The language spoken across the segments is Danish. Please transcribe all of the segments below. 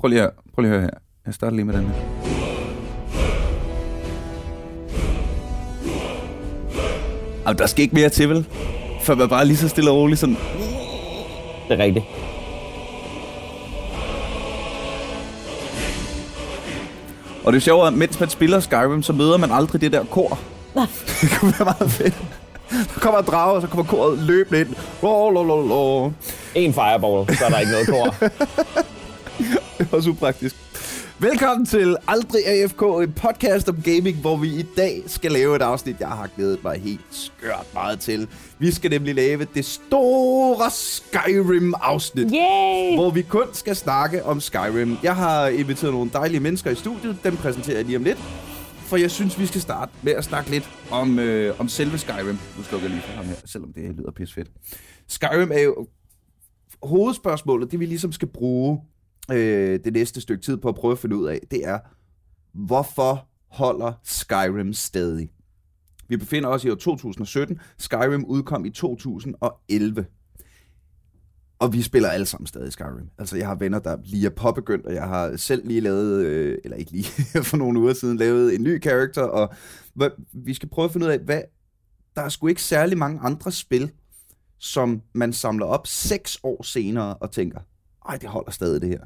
Prøv lige, at, prøv lige at høre her. Jeg starter lige med den her. Jamen, der skal ikke mere til, vel? For man bare lige så stille og roligt sådan... Det er rigtigt. Og det er, at mens man spiller Skyrim, så møder man aldrig det der kor. det kunne være meget fedt. Der kommer en drage, og så kommer koret løbende ind. Lolololol. En fireball, så er der ikke noget kor. Det var super praktisk. Velkommen til Aldrig AFK, en podcast om gaming, hvor vi i dag skal lave et afsnit, jeg har glædet mig helt skørt meget til. Vi skal nemlig lave det store Skyrim-afsnit. Yay! hvor vi kun skal snakke om Skyrim. Jeg har inviteret nogle dejlige mennesker i studiet. Dem præsenterer jeg lige om lidt. For jeg synes, vi skal starte med at snakke lidt om, øh, om selve Skyrim. Nu slukker jeg lige for ham her, selvom det lyder pis fedt. Skyrim er jo hovedspørgsmålet, det vi ligesom skal bruge øh, det næste stykke tid på at prøve at finde ud af, det er, hvorfor holder Skyrim stadig? Vi befinder os i år 2017. Skyrim udkom i 2011. Og vi spiller alle sammen stadig Skyrim. Altså, jeg har venner, der lige er påbegyndt, og jeg har selv lige lavet, øh, eller ikke lige, for nogle uger siden, lavet en ny karakter, og hvad, vi skal prøve at finde ud af, hvad, der er sgu ikke særlig mange andre spil, som man samler op seks år senere og tænker, ej, det holder stadig det her.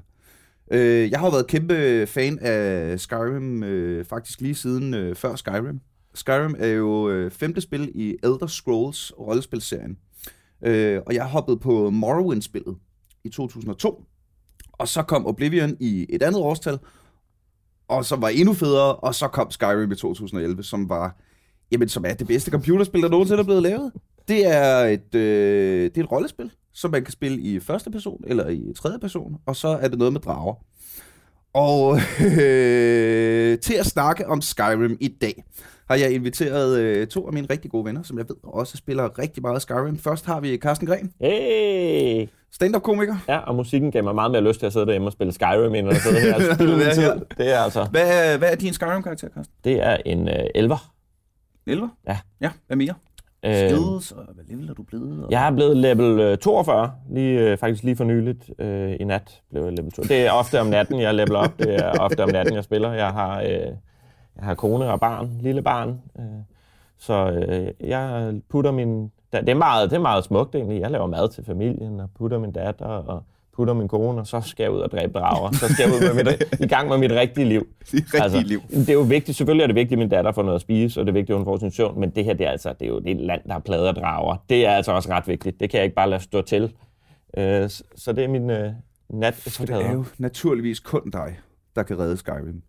Øh, jeg har jo været kæmpe fan af Skyrim, øh, faktisk lige siden øh, før Skyrim. Skyrim er jo øh, femte spil i Elder Scrolls rollespilserien. Øh, og jeg hoppede på Morrowind-spillet i 2002. Og så kom Oblivion i et andet årstal, og som var endnu federe, og så kom Skyrim i 2011, som var, jamen, som er det bedste computerspil, der nogensinde er blevet lavet. Det er et, øh, det er et rollespil, som man kan spille i første person eller i tredje person, og så er det noget med drager. Og øh, til at snakke om Skyrim i dag, har jeg inviteret øh, to af mine rigtig gode venner, som jeg ved også spiller rigtig meget Skyrim. Først har vi Carsten Gren, Hey! stand-up-komiker. Ja, og musikken gav mig meget mere lyst til at sidde derhjemme og spille Skyrim, end at sidde her og spille min tid. Det er altså... Hvad, er- hvad er din Skyrim-karakter, Carsten? Det er en øh, elver. 11? Ja. Ja, hvad mere? Øh, Skills, og hvad level er du blevet? Og... jeg er blevet level øh, 42, lige, øh, faktisk lige for nyligt. Øh, I nat blev jeg level 2. Det er ofte om natten, jeg leveler op. Det er ofte om natten, jeg spiller. Jeg har, øh, jeg har kone og barn, lille barn. Øh, så øh, jeg putter min... Det er, meget, det er meget smukt egentlig. Jeg laver mad til familien og putter min datter og putter min kone, og så skal jeg ud og dræbe drager. Så skal jeg ud med mit, i gang med mit rigtige liv. Det rigtige liv. Det er jo vigtigt, selvfølgelig er det vigtigt, at min datter får noget at spise, og det er vigtigt, at hun får sin søvn, men det her, det er, altså, det er jo et land, der har plader og drager. Det er altså også ret vigtigt. Det kan jeg ikke bare lade stå til. Øh, så det er min øh, nat. For det er jo naturligvis kun dig, der kan redde Skyrim.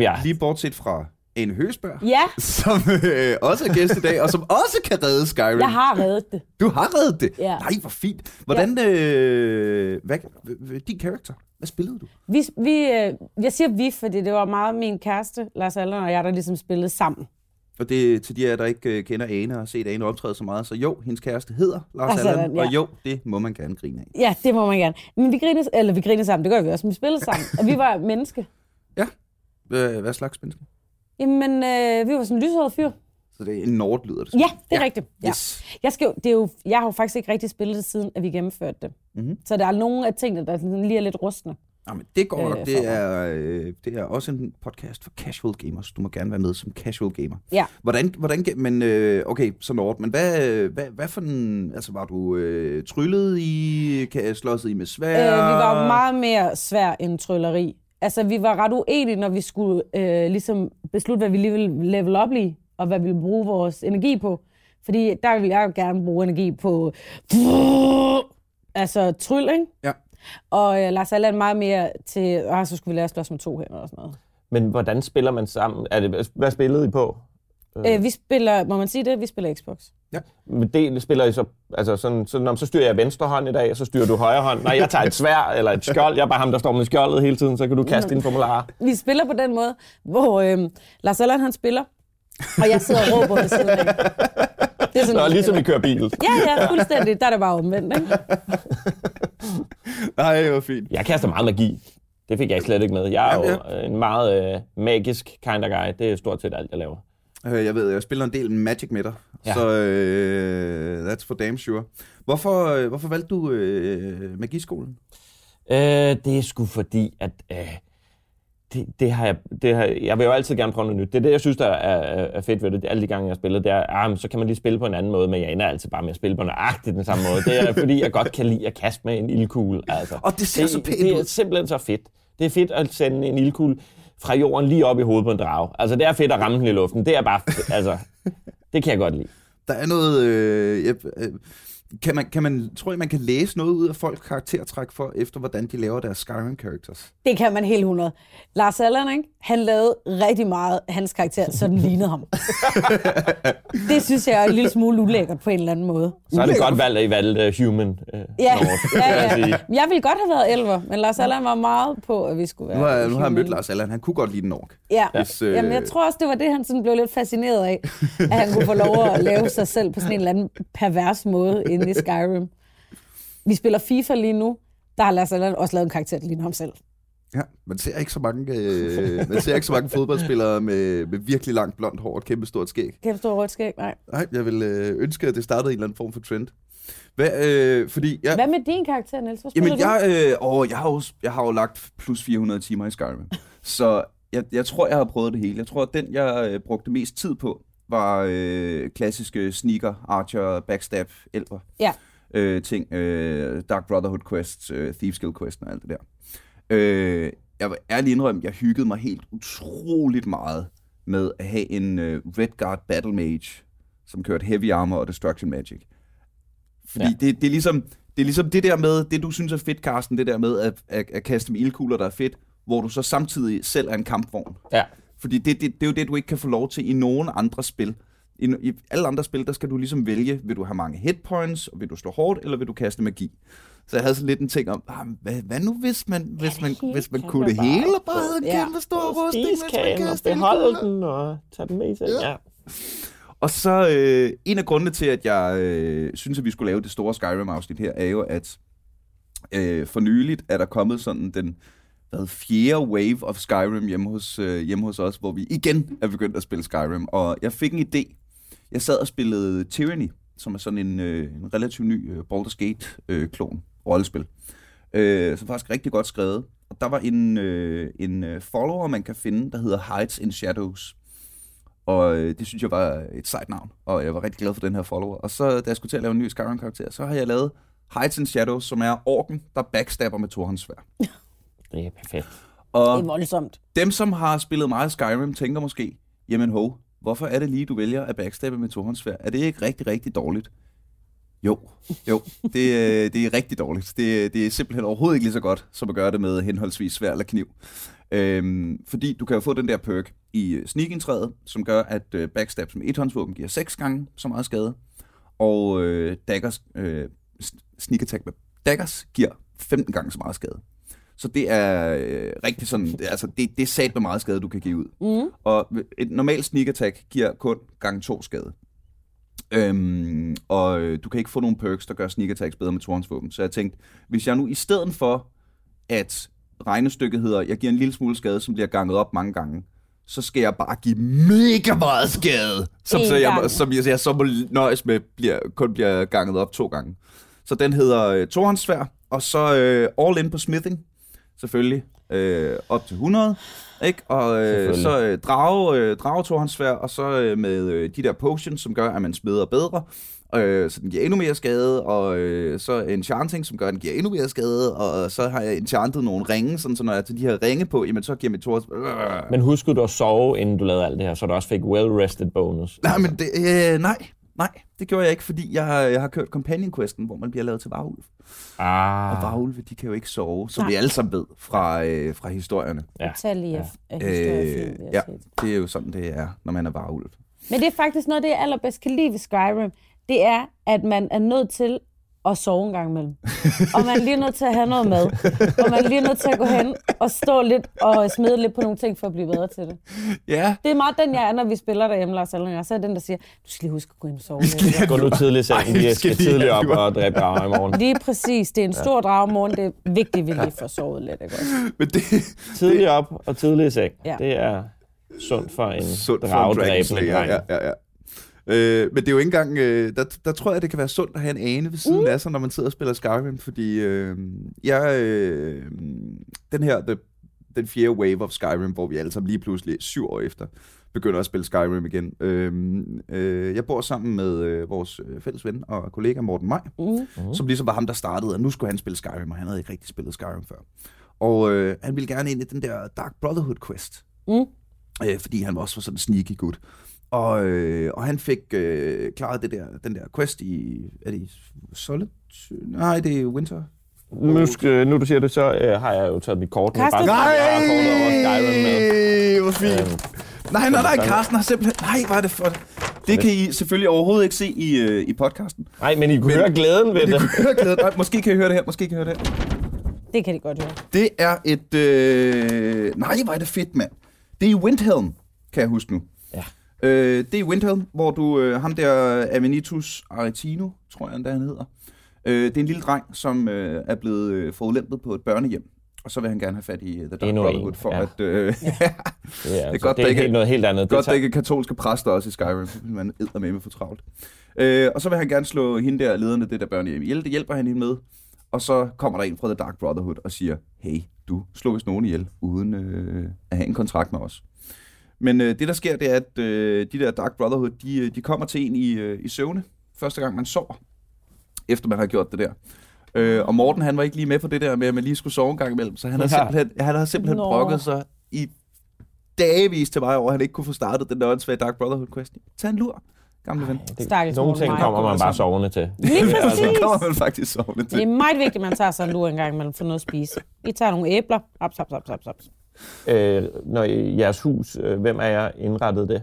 Ja, Lige bortset fra Ane Høsberg, Ja, som øh, også er gæst i dag, og som også kan redde Skyrim. jeg har reddet det. Du har reddet det? Ja. Nej, hvor fint. Hvordan, øh, hvad, din karakter, hvad spillede du? Vi, vi, øh, jeg siger vi, fordi det var meget min kæreste, Lars Allen og jeg, der ligesom spillede sammen. Og det er til de af der ikke øh, kender Ane og har set Ane optræde så meget, så jo, hendes kæreste hedder Lars Lars Allan, ja. og jo, det må man gerne grine af. Ja, det må man gerne. Men vi griner, eller vi griner sammen, det gør vi også, men vi spillede sammen. Og vi var menneske. Hvad, hvad slags menneske? Jamen, øh, vi var sådan en lyshåret fyr. Så det er en nord, lyder det som. Ja, det er rigtigt. Ja. Yes. Jeg, skal, jo- det er jo, jeg har jo faktisk ikke rigtig spillet det, siden at vi gennemførte det. Mhm. Så der er nogle af tingene, der sådan lige er lidt rustne. Jamen, det går nok. Øh, Det er, øh, det er også en podcast for casual gamers. Du må gerne være med som casual gamer. Ja. Hvordan, hvordan men øh, okay, så Nord, men hvad, hvad, hvad for en, altså var du øh, tryllet i, kan slåsset i med svær? Øh, vi var meget mere svær end trylleri. Altså, vi var ret uenige, når vi skulle øh, ligesom beslutte, hvad vi lige ville level op i, og hvad vi ville bruge vores energi på. Fordi der ville jeg jo gerne bruge energi på... Altså, tryl, ikke? Ja. Og øh, Lars Allan meget mere til... Ah, så skulle vi lære at slås med to hænder og sådan noget. men hvordan spiller man sammen? Er det, hvad spillede I på? Øh, vi spiller... Må man sige det? Vi spiller Xbox. Men det spiller I så, altså sådan, så, når, så styrer jeg venstre hånd i dag, og så styrer du højre hånd. Nej, jeg tager et svær eller et skjold. Jeg er bare ham, der står med skjoldet hele tiden, så kan du kaste dine formularer. Vi spiller på den måde, hvor øh, Lars Allan han spiller, og jeg sidder og råber ved siden af. Det er sådan, Nå, vi ligesom. I kører bil. Ja, ja, fuldstændig. Der er det bare omvendt, ikke? Nej, det var fint. Jeg kaster meget magi. Det fik jeg slet ikke med. Jeg er Jamen, jo en meget øh, magisk kind of guy. Det er stort set alt, jeg laver. Øh, Jeg ved, jeg spiller en del Magic med dig, ja. Så øh, that's for damn sure. Hvorfor, øh, hvorfor valgte du øh, magiskolen? Øh, det er sgu fordi, at øh, det, det, har jeg, det har, jeg vil jo altid gerne prøve noget nyt. Det er det, jeg synes, der er, er fedt ved det. Alle de gange, jeg har spillet, det er, ah, så kan man lige spille på en anden måde, men jeg ender altid bare med at spille på nøjagtigt den samme måde. Det er fordi, jeg godt kan lide at kaste med en ildkugle. Altså. Og det ser det, så pænt Det er ud. simpelthen så fedt. Det er fedt at sende en ildkugle fra jorden lige op i hovedet på en drage. Altså, det er fedt at ramme den i luften. Det er bare, altså, det kan jeg godt lide. Der er noget... Øh, jeg, øh, kan man, kan man, tror I, man kan læse noget ud af folks karaktertræk for, efter hvordan de laver deres Skyrim-characters? Det kan man helt 100. Lars Allen, ikke? han lavede rigtig meget af hans karakter, så den lignede ham. det synes jeg er en lille smule ulækkert på en eller anden måde. Så er det godt valgt, at I valgte uh, human. Uh, Ja, ja, ja. Jeg ville godt have været elver, men Lars Allen var meget på, at vi skulle være Nu har, nu har jeg mødt Lars Allan. Han kunne godt lide den ork. Ja, Hvis, øh, Jamen, jeg tror også, det var det, han sådan blev lidt fascineret af. At han kunne få lov at lave sig selv på sådan en eller anden pervers måde inde i Skyrim. Vi spiller FIFA lige nu. Der har Lars Allen også lavet en karakter, der ligner ham selv. Ja, man ser ikke så mange, øh, man ser ikke så mange fodboldspillere med, med virkelig langt blondt hår og et kæmpe stort skæg. Kæmpe stor rødt skæg, nej. Nej, jeg vil øh, ønske, at det startede en eller anden form for trend. Hvad, øh, fordi jeg, Hvad med din karakter, Niels? Hvad Jamen, jeg, øh, åh, jeg, har jo, jeg har jo lagt plus 400 timer i Skyrim. Så jeg, jeg tror, jeg har prøvet det hele. Jeg tror, at den, jeg øh, brugte mest tid på, var øh, klassiske sneaker, archer, backstab, elver. Ja. Øh, ting, øh, Dark Brotherhood quests, øh, Thieves Guild quests og alt det der. Øh, jeg vil ærligt indrømme, jeg hyggede mig helt utroligt meget med at have en øh, Redguard Battle Mage, som kørte Heavy Armor og Destruction Magic. Fordi ja. det, det, er ligesom, det er ligesom det der med, det du synes er fedt, Carsten, det der med at, at, at kaste med ildkugler, der er fedt, hvor du så samtidig selv er en kampvogn. Ja. Fordi det, det, det er jo det, du ikke kan få lov til i nogen andre spil. I, I alle andre spil, der skal du ligesom vælge, vil du have mange hitpoints, og vil du slå hårdt, eller vil du kaste magi? Så jeg havde sådan lidt en ting om, ah, hvad, hvad nu hvis man, hvis man, hele hvis man kan kunne det hele, og bare havde en Ja. kæmpe stor rustning, man Spiskagen og beholde ildkugler. den og tage den med sig. Ja. Og så øh, en af grundene til, at jeg øh, synes, at vi skulle lave det store Skyrim-afsnit her, er jo, at øh, for nyligt er der kommet sådan den hvad, fjerde wave of Skyrim hjemme hos, øh, hjemme hos os, hvor vi igen er begyndt at spille Skyrim. Og jeg fik en idé. Jeg sad og spillede Tyranny, som er sådan en, øh, en relativt ny øh, Baldur's Gate-klon, øh, rollespil. Øh, som faktisk er rigtig godt skrevet. Og der var en, øh, en øh, follower, man kan finde, der hedder Hides in Shadows. Og øh, det synes jeg var et sejt navn, og jeg var rigtig glad for den her follower. Og så, da jeg skulle til at lave en ny Skyrim-karakter, så har jeg lavet Hides in Shadows, som er orken, der backstabber med Torhåndssvær. Det er perfekt. Og Det er voldsomt. dem, som har spillet meget Skyrim, tænker måske, jamen ho, hvorfor er det lige, du vælger at backstabbe med Torhåndssvær? Er det ikke rigtig, rigtig dårligt? Jo, jo, det, øh, det er rigtig dårligt. Det, det er simpelthen overhovedet ikke lige så godt, som at gøre det med henholdsvis svær eller kniv. Øhm, fordi du kan jo få den der perk i øh, sneak-indtræet, som gør, at øh, backstab som et-håndsvåben giver 6 gange så meget skade, og øh, daggers, øh, sneak attack med daggers giver 15 gange så meget skade. Så det er øh, rigtig sådan, altså det, det er sat med meget skade, du kan give ud. Mm. Og et normalt sneak attack giver kun gang to skade. Øhm, og øh, du kan ikke få nogen perks, der gør sneak attacks bedre med tornsvåben. Så jeg tænkte, hvis jeg nu i stedet for, at regnestykket hedder, jeg giver en lille smule skade, som bliver ganget op mange gange, så skal jeg bare give mega meget skade, som, En så jeg, gang. som jeg, jeg så må nøjes med, bliver, kun bliver ganget op to gange. Så den hedder øh, tohåndssvær, og så øh, all in på smithing, selvfølgelig, øh, op til 100, ikke? Og øh, så øh, drage, øh, drage tohåndssvær, og så øh, med øh, de der potions, som gør, at man smeder bedre, øh, så den giver endnu mere skade, og øh, så enchanting, som gør, at den giver endnu mere skade, og så har jeg enchantet nogle ringe, sådan, så når jeg tager de her ringe på, jamen så giver mit tors... Øh. Men huskede du at sove, inden du lavede alt det her, så du også fik well-rested bonus? Nej, men det, øh, nej, nej, det gjorde jeg ikke, fordi jeg har, jeg har kørt Companion Questen, hvor man bliver lavet til varulv. Ah, Og varulve, de kan jo ikke sove, som Nej. vi alle sammen ved fra, øh, fra historierne. Ja. Utallige Ja. Øh, ja, det er jo sådan, det er, når man er varulv. Men det er faktisk noget, det jeg allerbedst kan lide ved Skyrim. Det er, at man er nødt til at sove en gang imellem. og man er lige nødt til at have noget mad. Og man er lige nødt til at gå hen og stå lidt og smide lidt på nogle ting, for at blive bedre til det. Ja, Det er meget den, jeg er, når vi spiller derhjemme, Lars Allen. og jeg. Så er den, der siger, du skal lige huske at gå ind og sove. lidt." Gå nu tidligt i vi vi skal skal lige tidligt op og dræbe drager i morgen. Lige præcis. Det er en stor dragmorgen. Det er vigtigt, at vi lige får sovet lidt. Ikke? men det, Tidligt op og tidligt i seng. Ja. Det er sundt for en sundt for en Dragon dragdræbende Slayer. dreng. Ja, ja, ja. Øh, men det er jo ikke engang... Øh, der, der tror jeg, det kan være sundt at have en ane ved siden mm. af sig, når man sidder og spiller Skyrim, fordi øh, jeg... Øh, den her, the, den fjerde wave of Skyrim, hvor vi alle sammen lige pludselig syv år efter begynder at spille Skyrim igen. Øh, øh, jeg bor sammen med øh, vores øh, fælles ven og kollega Morten Maj, Mm. Mhm. som ligesom var ham, der startede, og nu skulle han spille Skyrim, og han havde ikke rigtig spillet Skyrim før. Og øh, han ville gerne ind i den der Dark Brotherhood quest, Mm. øh, fordi han også var sådan en sneaky gut. Og, øh, og han fik øh, klaret det der, den der quest i, er det i Solitude? Nej, det er Winter. Nu, skal, nu du siger det, så øh, har jeg jo taget mit kort med. Karsten? Med. hvor fint. Øhm, Nej, nej, nej, sådan. Carsten har simpelthen... Nej, hvad er det for... Det kan I selvfølgelig overhovedet ikke se i, øh, i podcasten. Nej, men I kunne Men- høre glæden ved Men I det. kunne høre glæden. Nej, måske kan I høre det her, måske kan I høre det her. Det kan de godt høre. Det er et... Øh... Nej, hvor er det fedt, mand. Det er i Windhelm, kan jeg huske nu. Ja. Øh, det er Windhelm, hvor du... Øh, ham der Avenitus Aretino, tror jeg endda han hedder. Øh, det er en lille dreng, som øh, er blevet øh, forulæmpet på et børnehjem. Og så vil han gerne have fat i uh, The Dark Endnu en, Brotherhood, for ja. at... Øh, Det er, altså, godt, det er ikke- noget helt andet. Godt, det der ikke katolske præster også i Skyrim, vil man med med for travlt. Øh, og så vil han gerne slå hende der, lederne af det der børnehjem ihjel. Det hjælper han hende med. Og så kommer der en fra The Dark Brotherhood og siger, hey, du slår vist nogen ihjel, uden øh, at have en kontrakt med os. Men øh, det, der sker, det er, at øh, de der Dark Brotherhood, de, øh, de kommer til en i, øh, i søvne, første gang man sover, efter man har gjort det der. Øh, og Morten, han var ikke lige med på det der med, at man lige skulle sove en gang imellem, så han har Ja. simpelthen, han har simpelthen Nå. brokket sig i dagevis til mig over, at han ikke kunne få startet den der åndssvage Dark Brotherhood quest. Tag en lur, gamle ven. Det, Stakkels nogle ting kommer man bare sovende til. Lige Så præcis. kommer man faktisk sovende Det er til. meget vigtigt, at man tager sig en lur en gang imellem for noget at spise. I tager nogle æbler. Haps, haps, haps, haps, haps. Øh, når i jeres hus, øh, hvem er jeg indrettet det?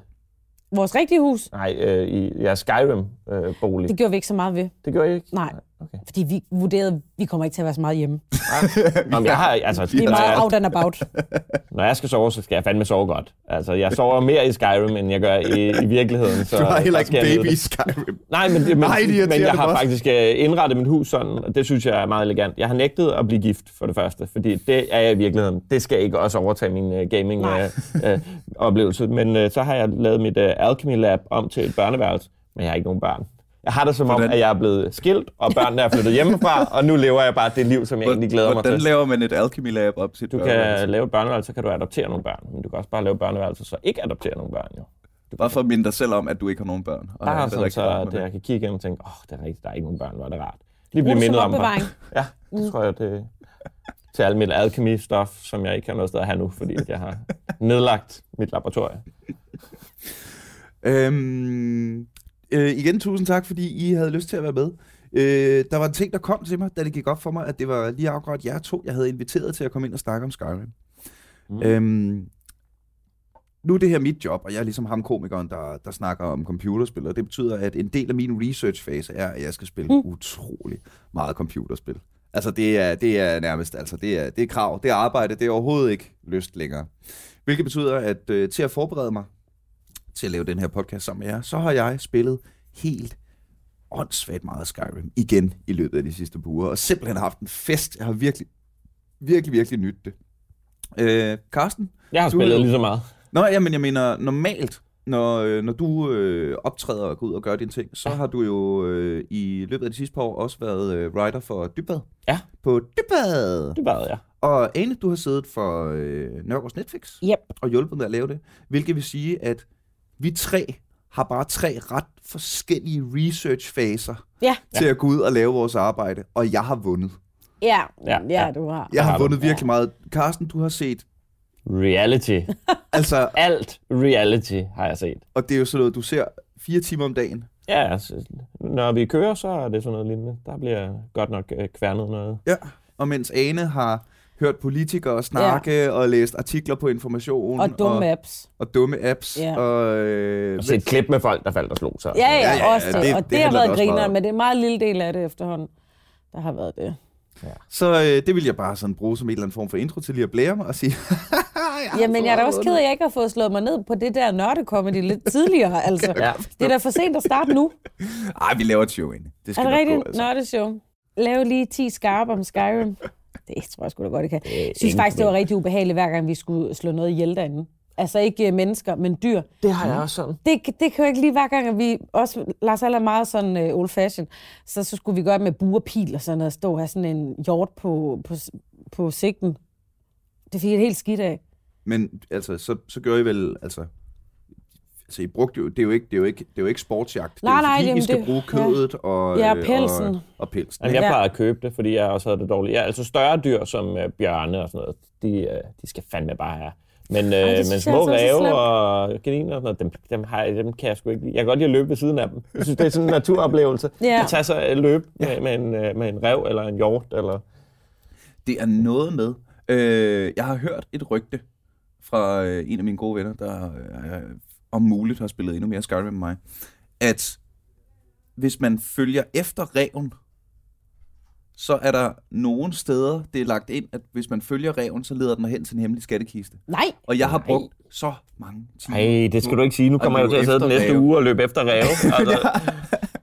Vores rigtige hus, Nej, øh, i jeres Skyrim-bolig. det gjorde vi ikke så meget ved. det gør I ikke? Nej, Okay. fordi vi vurderede, vi kommer ikke til at være så meget hjemme. Nå, men jeg har, altså, Det er når, meget out and about. når jeg skal sove, så skal jeg fandme sove godt. Altså, jeg sover mere i Skyrim, end jeg gør i, i virkeligheden. Så Du har heller ikke baby i. Skyrim. Nej, men, men, Nej, men jeg har faktisk øh, indrettet mit hus sådan, og det synes jeg er meget elegant. Jeg har nægtet at blive gift, for det første, fordi det er jeg i virkeligheden. Det skal ikke også overtage min uh, Nej. gaming-oplevelse. men uh, så har jeg lavet mit uh, Alchemy Lab om til et børneværelse, men jeg har ikke nogen børn. Jeg har det som om, Hvordan? at jeg er blevet skilt, og børnene er flyttet hjemmefra, og nu lever jeg bare det liv, som jeg egentlig glæder mig Hvordan til. laver man et alchemy lab op til Du kan lave et børneværelse, så kan du adoptere nogle børn, men du kan også bare lave børneværelse, så ikke adoptere nogle børn. Jo. Bare for at minde dig selv om, at du ikke har nogen børn. Og Bare det er sådan, så at med jeg kan kigge ind og tænke, åh, oh, det er rigtigt, der er ikke nogen børn, hvor er det rart. Lige blive det mindet om opbevaring. Ja, det tror jeg, det til alt mit alkemi-stof, som jeg ikke har noget sted at have nu, fordi at jeg har nedlagt mit laboratorium. Øhm, øh, igen, tusind tak, fordi I havde lyst til at være med. Øh, der var en ting, der kom til mig, da det gik op for mig, at det var lige akkurat jer to, jeg havde inviteret til at komme ind og snakke om Skyrim. Mm. Øhm, nu er det her mit job, og jeg er ligesom ham komikeren, der, der snakker om computerspil, og det betyder, at en del af min research-fase er, at jeg skal spille mm. utrolig meget computerspil. Altså det er, det er nærmest, altså det er, det er krav, det er arbejde, det er overhovedet ikke lyst længere. Hvilket betyder, at øh, til at forberede mig til at lave den her podcast sammen med jer, så har jeg spillet helt åndssvagt meget Skyrim igen i løbet af de sidste par uger, og simpelthen haft en fest. Jeg har virkelig, virkelig, virkelig nydt det. Øh, Carsten? Jeg har Du- spillet lige så meget. Nå, jamen, jeg mener, normalt, når, øh, når du øh, optræder og går ud og gør dine ting, så har du jo øh, i løbet af de sidste par år også været øh, writer for Dybbad. Ja. På Dybbad! Det var jeg. Og Ane, du har siddet for øh, Nørgaards Netflix Yep. og hjulpet med at lave det. Hvilket vil sige, at vi tre har bare tre ret forskellige research-faser Ja, til at gå ud og lave vores arbejde. Og jeg har vundet. ja, Ja, ja, ja. du har. Jeg har har du. vundet virkelig meget. Carsten, du har set... Reality. Altså, Alt reality har jeg set. og det er jo sådan noget, du ser fire timer om dagen. Ja, altså, når vi kører, så er det sådan noget lignende. Der bliver godt nok øh, kværnet noget. Ja. Og mens Ane har hørt politikere snakke ja. og læst artikler på information. Og dumme og, apps. og dumme apps. Ja. Og, øh, Og set klip med folk, der faldt og slog sig. Ja, ja, Ja, ja, ja, også det. det- Og det det, har det været også meget griner, om. men det er en meget lille del af det efterhånden. Der har været det. Så øh, det vil jeg bare sådan bruge som en eller anden form for intro til lige at blære mig og sige... har Jamen, jeg er da også ked af, at jeg ikke har fået slået mig ned på det der nørdekomedy lidt tidligere. Altså. Ja. Det er da for sent at starte nu. Ej, vi laver et show ind. Det Er skal det nok rigtigt? altså. Nørdeshow. Lav lige 10 skarpe om Skyrim. Det tror jeg sgu da godt, det kan. Jeg synes ingen faktisk, det var rigtig ubehageligt, hver gang vi skulle slå noget ihjel derinde. Altså ikke øh, mennesker, men dyr. Det har jeg også sådan. Det, det kan jo ikke lige hver gang, at vi også, Lars Aller er meget sådan uh, old fashion, så, så skulle vi gøre med bue og pil og sådan noget, stå og have sådan en hjort på, på, på sigten. Det fik jeg helt skidt af. Men altså, så, så gør I vel, altså... Altså, I brugte jo, det er jo ikke, det er jo ikke, det er jo ikke sportsjagt. Nej, det er jo nej, fordi, I jamen, skal det- bruge kødet og, Ja, øh, pelsen. Og, og pelsen. Jamen, jeg Ja. plejer at købe det, fordi jeg også havde det dårligt. Ja, altså større dyr som øh, bjørne og sådan noget, de, øh, de skal fandme bare have. Men, øh, men små altså ræve og kaniner og sådan noget, dem, dem, har jeg, dem kan jeg sgu ikke lide. Jeg kan godt lide at løbe ved siden af dem. Jeg synes, det er sådan en naturoplevelse. Ja. At tage sig et løb med, med, en, øh, med en rev eller en hjort. Eller... Det er noget med... Øh, jeg har hørt et rygte fra øh, en af mine gode venner, der øh, om muligt har spillet endnu mere Skyrim end mig, at hvis man følger efter reven, så er der nogle steder, det er lagt ind, at hvis man følger reven, så leder den hen til en hemmelig skattekiste. Nej! Og jeg har brugt så mange timer. Nej, det skal du ikke sige. Nu kommer jeg jo til at sidde den næste efter uge og løbe efter ræve. Altså,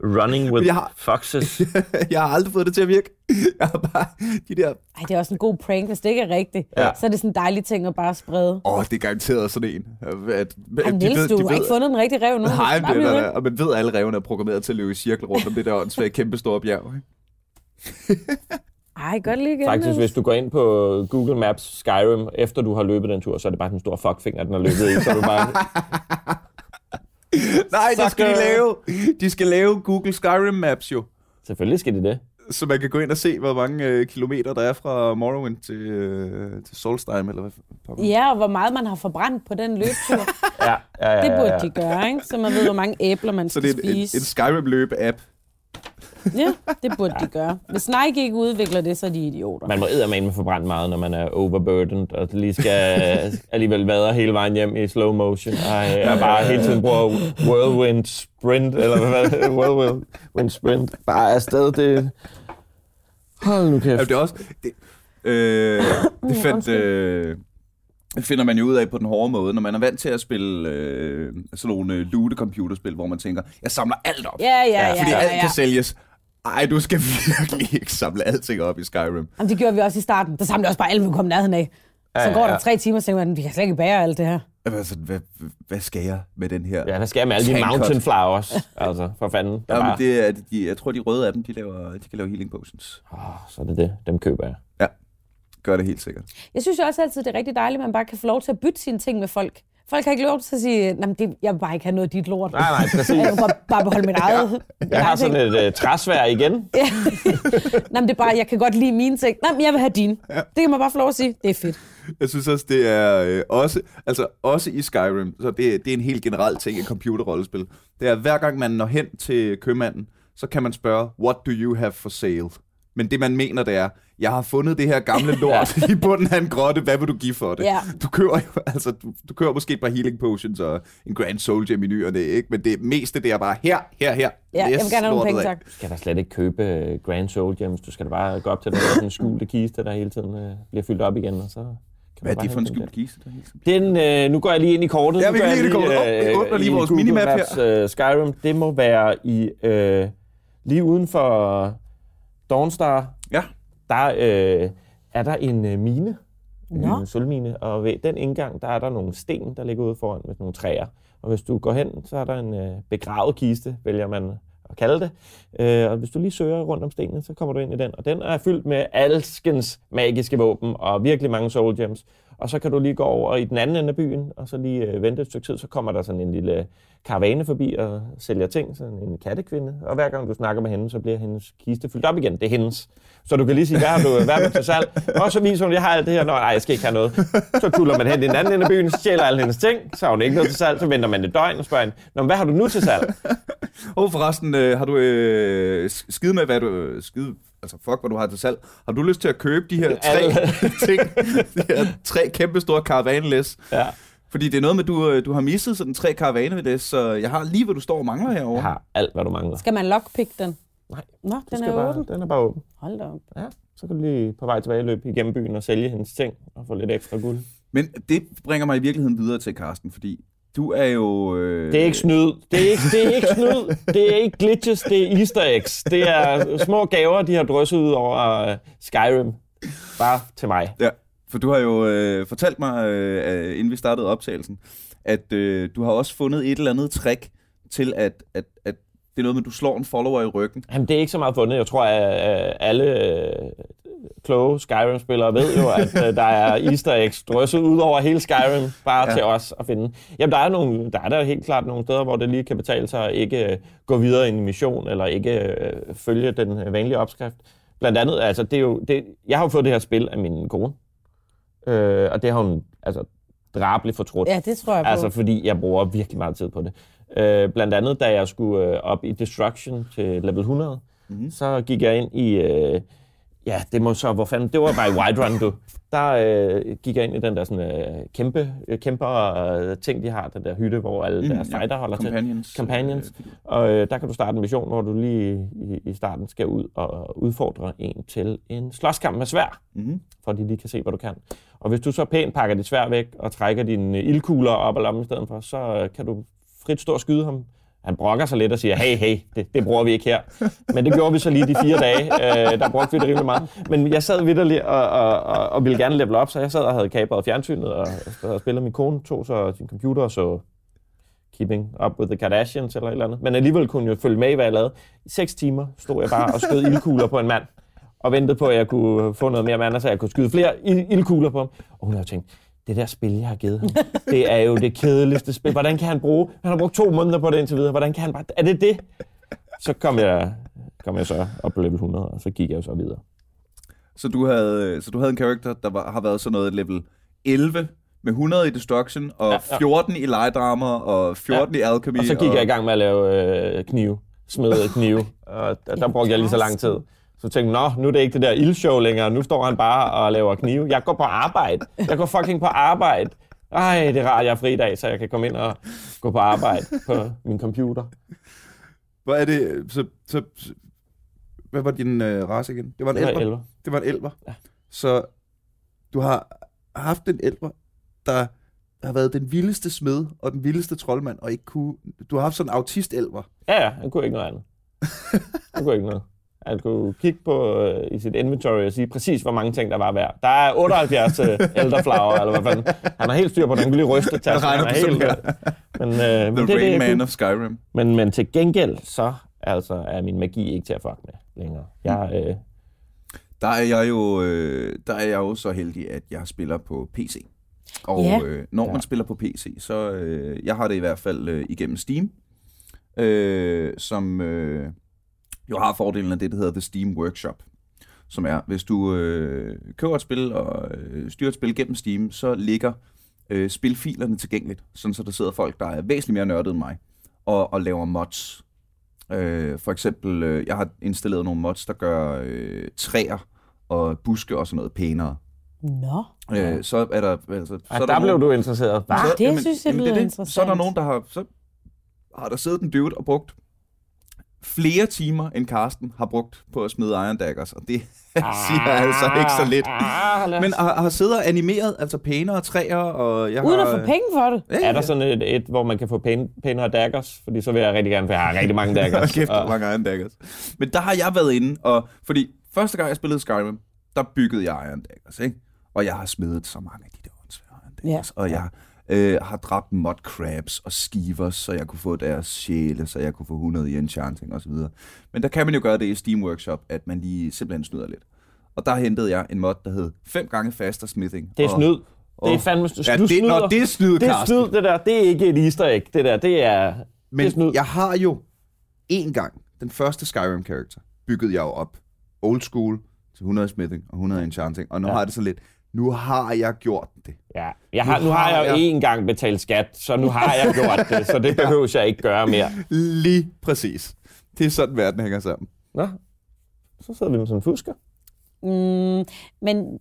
running with Jeg har- foxes. jeg har aldrig fået det til at virke. Jeg har bare de der... Ej, det er også en god prank, hvis det ikke er rigtigt. Ja. Så er det sådan en dejlig ting at bare sprede. Åh, oh, det er garanteret sådan en. At, Ej, Niels, du har ikke fundet den rigtige rev nu. Nej, ved. der, og man ved, at alle revne er programmeret til at løbe i cirkel rundt om det der åndssvage kæmpe store bjerg. Ikke? Ej, godt lige igen. Faktisk, hvis du går ind på Google Maps Skyrim, efter du har løbet den tur, så er det bare den store fuckfinger, den har løbet i. Så er du bare, Nej, det skal de lave. De skal lave Google Skyrim Maps jo. selvfølgelig skal de det. Så man kan gå ind og se, hvor mange øh, kilometer der er fra Morrowind til, øh, til Solstheim, eller hvad pokker. Ja, og hvor meget man har forbrændt på den løbetur. Ja, ja, ja, Det ja, burde ja. de gøre, ikke? Så man ved, hvor mange æbler man Så skal det er en, en, spise. en Skyrim-løb-app. Ja, det burde de gøre. Hvis Nike ikke udvikler det, så er de idioter. Man må eddermame forbrændt meget, når man er overburdened, og lige skal alligevel vadre hele vejen hjem i slow motion. Ej, jeg bare hele tiden bruger whirlwind sprint, eller hvad er det? Whirlwind sprint. Bare afsted, det... Hold nu Ja, kæft. det er også... Det, øh, det fandt, øh, det finder man jo ud af på den hårde måde, når man er vant til at spille øh, sådan nogle øh, lute-computerspil, hvor man tænker, jeg samler alt op, Ja, ja, ja. fordi ja, alt ja. kan sælges. Ej, du skal virkelig ikke samle alting op i Skyrim. Jamen, det gjorde vi også i starten. Der samlede også bare alt, vi kom nærheden af. Så Ja, går ja, der tre timer, så tænker man, vi kan slet ikke bære alt det her. Jamen, Altså, hvad, hvad skal jeg med den her? Ja, hvad skal jeg med alle de mountain flowers? Altså, for fanden. Der Ja, bare... men det er, de, jeg tror, de røde af dem, de, laver, de kan lave healing potions. oh, så er det det. Dem køber jeg. Ja, gør det helt sikkert. Jeg synes jo også altid, det er rigtig dejligt, at man bare kan få lov til at bytte sine ting med folk. Folk har ikke lov til at sige, at jeg vil bare ikke have noget af dit lort. Nej, nej, præcis. Jeg vil godt bare beholde mit eget. Jeg har sådan et uh, træsvær igen. Nej, men det er bare, jeg kan godt lide mine ting. Nej, men jeg vil have dine. Det kan man bare få lov at sige. Det er fedt. Jeg synes også, det er øh, også, altså også i Skyrim, så det, det er en helt generel ting i computerrollespil. Det er, hver gang man når hen til købmanden, så kan man spørge, what do you have for sale? Men det, man mener, det er, jeg har fundet det her gamle lort i bunden af en grotte, hvad vil du give for det? Ja. Du køber jo, altså, du, du køber måske et par healing potions og en Grand og det, ikke? Men det meste, det er bare her, her, her. Ja, jeg vil gerne have nogle penge, tak. Du skal da slet ikke købe øh, Grand Soul Gems. Du skal da bare gå op til den der sådan skjulte kiste, der hele tiden øh, bliver fyldt op igen, og så kan Hvad er det for en skjult kiste? Den, øh, nu går jeg lige ind i kortet. Ja, vi går lige ind i kortet. Åh, vi åbner lige vores Google minimap Maps, øh, Skyrim, det må være i øh, lige uden for Dawnstar. Ja. Der øh, er der en øh, mine. Nå. En sølvmine. Og ved den indgang, der er der nogle sten, der ligger ude foran med nogle træer. Og hvis du går hen, så er der en øh, begravet kiste, vælger man at kalde det. Øh, og hvis du lige søger rundt om stenene, så kommer du ind i den. Og den er fyldt med alskens magiske våben og virkelig mange soul gems. Og så kan du lige gå over i den anden ende af byen, og så lige øh, vente et stykke tid, så kommer der sådan en lille karavane forbi og sælger ting, sådan en kattekvinde. Og hver gang du snakker med hende, så bliver hendes kiste fyldt op igen. Det er hendes. Så du kan lige sige, hvad har du, hvad har du til salg? Og så viser hun, jeg har alt det her. Nå, nej, jeg skal ikke have noget. Så tuller man hen i den anden ende af byen, stjæler alle hendes ting, så har hun ikke noget til salg. Så venter man et døgn og spørger hende, Nå, hvad har du nu til salg? Og forresten, øh, har du øh, skide med, hvad du... øh, Skide, altså fuck, hvad du har til salg. Har du lyst til at købe de her tre ting? De her tre kæmpe store karavanelæs? Ja. Fordi det er noget med, du, øh, du har misset sådan tre karavanelæs, så jeg har lige, hvad du står og mangler herovre. Jeg har alt, hvad du mangler. Skal man lockpick den? Nej, Nå, den er bare, åben. den er bare åben. Hold da op. Ja, så kan du lige på vej tilbage løbe igennem byen og sælge hendes ting og få lidt ekstra guld. Men det bringer mig i virkeligheden videre til Karsten, fordi du er jo... Øh, Det er ikke snyd. Det er ikke, det er ikke snyd. Det er ikke glitches. Det er easter eggs. Det er små gaver, de har drysset ud over uh, Skyrim. Bare til mig. Ja, For du har jo øh, fortalt mig, øh, inden vi startede optagelsen, at øh, du har også fundet et eller andet trick til, at, at, at det er noget med, at du slår en follower i ryggen. Jamen, det er ikke så meget fundet. Jeg tror, at øh, alle øh, kloge Skyrim-spillere ved jo, at øh, der er easter eggs drysset ud over hele Skyrim, bare ja. til os at finde. Jamen, der er, nogle, der er der helt klart nogle steder, hvor det lige kan betale sig at ikke gå videre i en mission, eller ikke følge den vanlige opskrift. Blandt andet, altså, det er jo, det, jeg har jo fået det her spil af min kone, øh, og det har hun altså, drabeligt fortrudt. Ja, det tror jeg på. Altså, fordi jeg bruger virkelig meget tid på det. Øh, blandt andet, da jeg skulle øh, op i Destruction til level 100, mm-hmm. så gik jeg ind i... Øh, ja, det må så... Hvor fanden... Det var bare i Whiterun, du. Der øh, gik jeg ind i den der sådan, øh, kæmpe, øh, kæmpe øh, ting, de har. Den der hytte, hvor alle mm, deres fighter holder Companions. til. Companions. Øh, og øh, der kan du starte en mission, hvor du lige i, i starten skal ud og udfordre en til en slåskamp med svær. Mm-hmm. For at de lige kan se, hvad du kan. Og hvis du så pænt pakker dit svær væk og trækker dine ildkugler op og lommen i stedet for, så øh, kan du frit stå og skyde ham. Han brokker sig lidt og siger, hey, hey, det, det bruger vi ikke her. Men det gjorde vi så lige de fire dage. Øh, der brugte vi det rimelig meget. Men jeg sad vidderligt og, og, og, og ville gerne level op, så jeg sad og havde kabret fjernsynet og, og spillet min kone, tog så sin computer og så Keeping Up with the Kardashians eller et eller andet. Men alligevel kunne jeg følge med i, hvad jeg lavede. I seks timer stod jeg bare og skød ildkugler på en mand og ventede på, at jeg kunne få noget mere mand, så jeg kunne skyde flere ildkugler på ham. Og hun havde tænkt, det der spil, jeg har givet ham, det er jo det kedeligste spil. Hvordan kan han bruge? Han har brugt to måneder på det indtil videre. Hvordan kan han bare... Er det det? Så kom jeg, kom jeg så op på level 100, og så gik jeg så videre. Så du havde, så du havde en karakter, der var, har været sådan noget level 11 med 100 i Destruction, og ja, ja. 14 i legedrama, og 14 ja. i Alchemy. Og så gik og... jeg i gang med at lave øh, knive, smede knive, og der, der brugte jeg lige så lang tid. Så tænkte jeg, nu er det ikke det der ildshow længere, nu står han bare og laver knive. Jeg går på arbejde. Jeg går fucking på arbejde. Ej, det er rart, jeg er fri dag, så jeg kan komme ind og gå på arbejde på min computer. Hvad er det? Så, så, hvad var din øh, race igen? Det var en det var elver. Det var en elver. Ja. Så du har haft en elver, der har været den vildeste smed og den vildeste troldmand, og ikke kunne... Du har haft sådan en autist-elver. Ja, ja, han kunne ikke noget andet. Han kunne ikke noget. Han kunne kigge på øh, i sit inventory og sige præcis, hvor mange ting der var værd. Der er 78 øh, elderflower, eller hvad fanden. Han har helt styr på, den kunne lige ryste tasken. Han er helt, men, øh, The men det, Rain det, Man of Skyrim. Men, men til gengæld, så altså, er min magi ikke til at fuck med længere. Jeg, mm. øh, der er jeg jo, øh, der er jeg jo så heldig, at jeg spiller på PC. Og ja. øh, når man ja. spiller på PC, så øh, jeg har det i hvert fald øh, igennem Steam, øh, som øh, jo har fordelen af det, der hedder The Steam Workshop, som er, hvis du øh, køber et spil og øh, styrer et spil gennem Steam, så ligger øh, spilfilerne tilgængeligt, sådan så der sidder folk, der er væsentligt mere nørdet end mig, og, og laver mods. Øh, for eksempel, øh, jeg har installeret nogle mods, der gør øh, træer og buske og sådan noget pænere. Nå. Øh, så er der... Altså, så der, der blev nogen, du interesseret. Så, det jamen, synes jeg lyder det, interessant. Så er der nogen, der har... Så har der siddet en dude og brugt flere timer, end Karsten har brugt på at smide Iron Daggers, og det ah, siger altså ikke så lidt. Ah, Men har, har siddet og animeret altså pænere træer, og jeg Uden har... at få penge for det? Ja, er der sådan et, et, hvor man kan få pæn, pænere daggers? Fordi så vil jeg rigtig gerne, for jeg har rigtig mange daggers. Kæft, og... mange Iron Daggers. Men der har jeg været inde, og fordi første gang jeg spillede Skyrim, der byggede jeg Iron Daggers, ikke? Og jeg har smidt så mange af de der åndsvære Iron Daggers, ja. og jeg øh, har dræbt mod crabs og skivers, så jeg kunne få deres sjæle, så jeg kunne få 100 i enchanting osv. Men der kan man jo gøre det i Steam Workshop, at man lige simpelthen snyder lidt. Og der hentede jeg en mod, der hed 5 gange faster smithing. Det er snyd. Og, og, det er fandme snyd. Ja, det, snyder. Nå, det er snyd, Det er snyd, det der. Det er ikke et easter egg. Det der, det er, Men det er snyd. jeg har jo en gang, den første Skyrim-karakter, byggede jeg jo op. Old school til 100 smithing og 100 enchanting. Og nu ja. har det så lidt, nu har jeg gjort det. Ja, jeg har, nu, nu har jeg jo én gang betalt skat, så nu har jeg gjort det, så det behøver jeg ikke gøre mere. Lige præcis. Det er sådan, verden hænger sammen. Nå, så sidder vi med sådan en fusker. Mm, men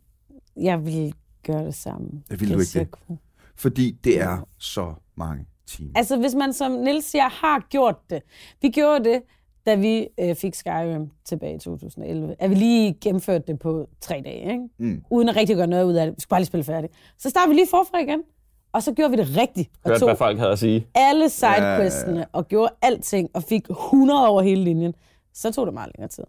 jeg vil gøre det samme. Det vil du ikke det. Fordi det er så mange timer. Altså, hvis man som Nils siger, har gjort det. Vi gjorde det, da vi øh, fik Skyrim tilbage i 2011, at vi lige gennemførte det på tre dage, ikke? Mm. uden at rigtig gøre noget ud af det. Vi skulle bare lige spille færdigt. Så startede vi lige forfra igen, og så gjorde vi det rigtigt. Hørte, hvad folk havde at sige. alle sidequestene ja. og gjorde alting, og fik 100 over hele linjen. Så tog det meget længere tid.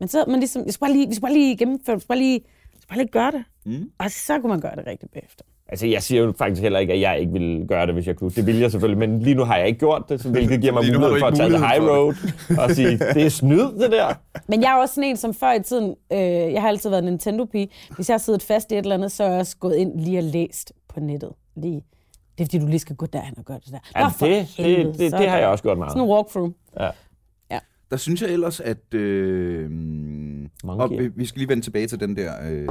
Men, så, men ligesom, vi skulle bare lige, vi skulle bare lige gennemføre, vi skulle bare lige, vi skulle bare lige gøre det. Mm. Og så kunne man gøre det rigtigt bagefter. Altså, jeg siger jo faktisk heller ikke, at jeg ikke ville gøre det, hvis jeg kunne. Det ville jeg selvfølgelig, men lige nu har jeg ikke gjort det, så hvilket giver mig mulighed for at tage the high road og sige, det er snyd, det der. Men jeg er også sådan en, som før i tiden, øh, jeg har altid været Nintendo-pige. Hvis jeg har siddet fast i et eller andet, så er jeg også gået ind lige og læst på nettet. Lige. Det er fordi, du lige skal gå derhen og gøre det der. Ja, Nå, det, helvede, det, det, det har jeg også gjort meget. Sådan en walkthrough. Ja. Der synes jeg ellers, at... Øh, Mange og gear. vi, vi skal lige vende tilbage til den der, øh,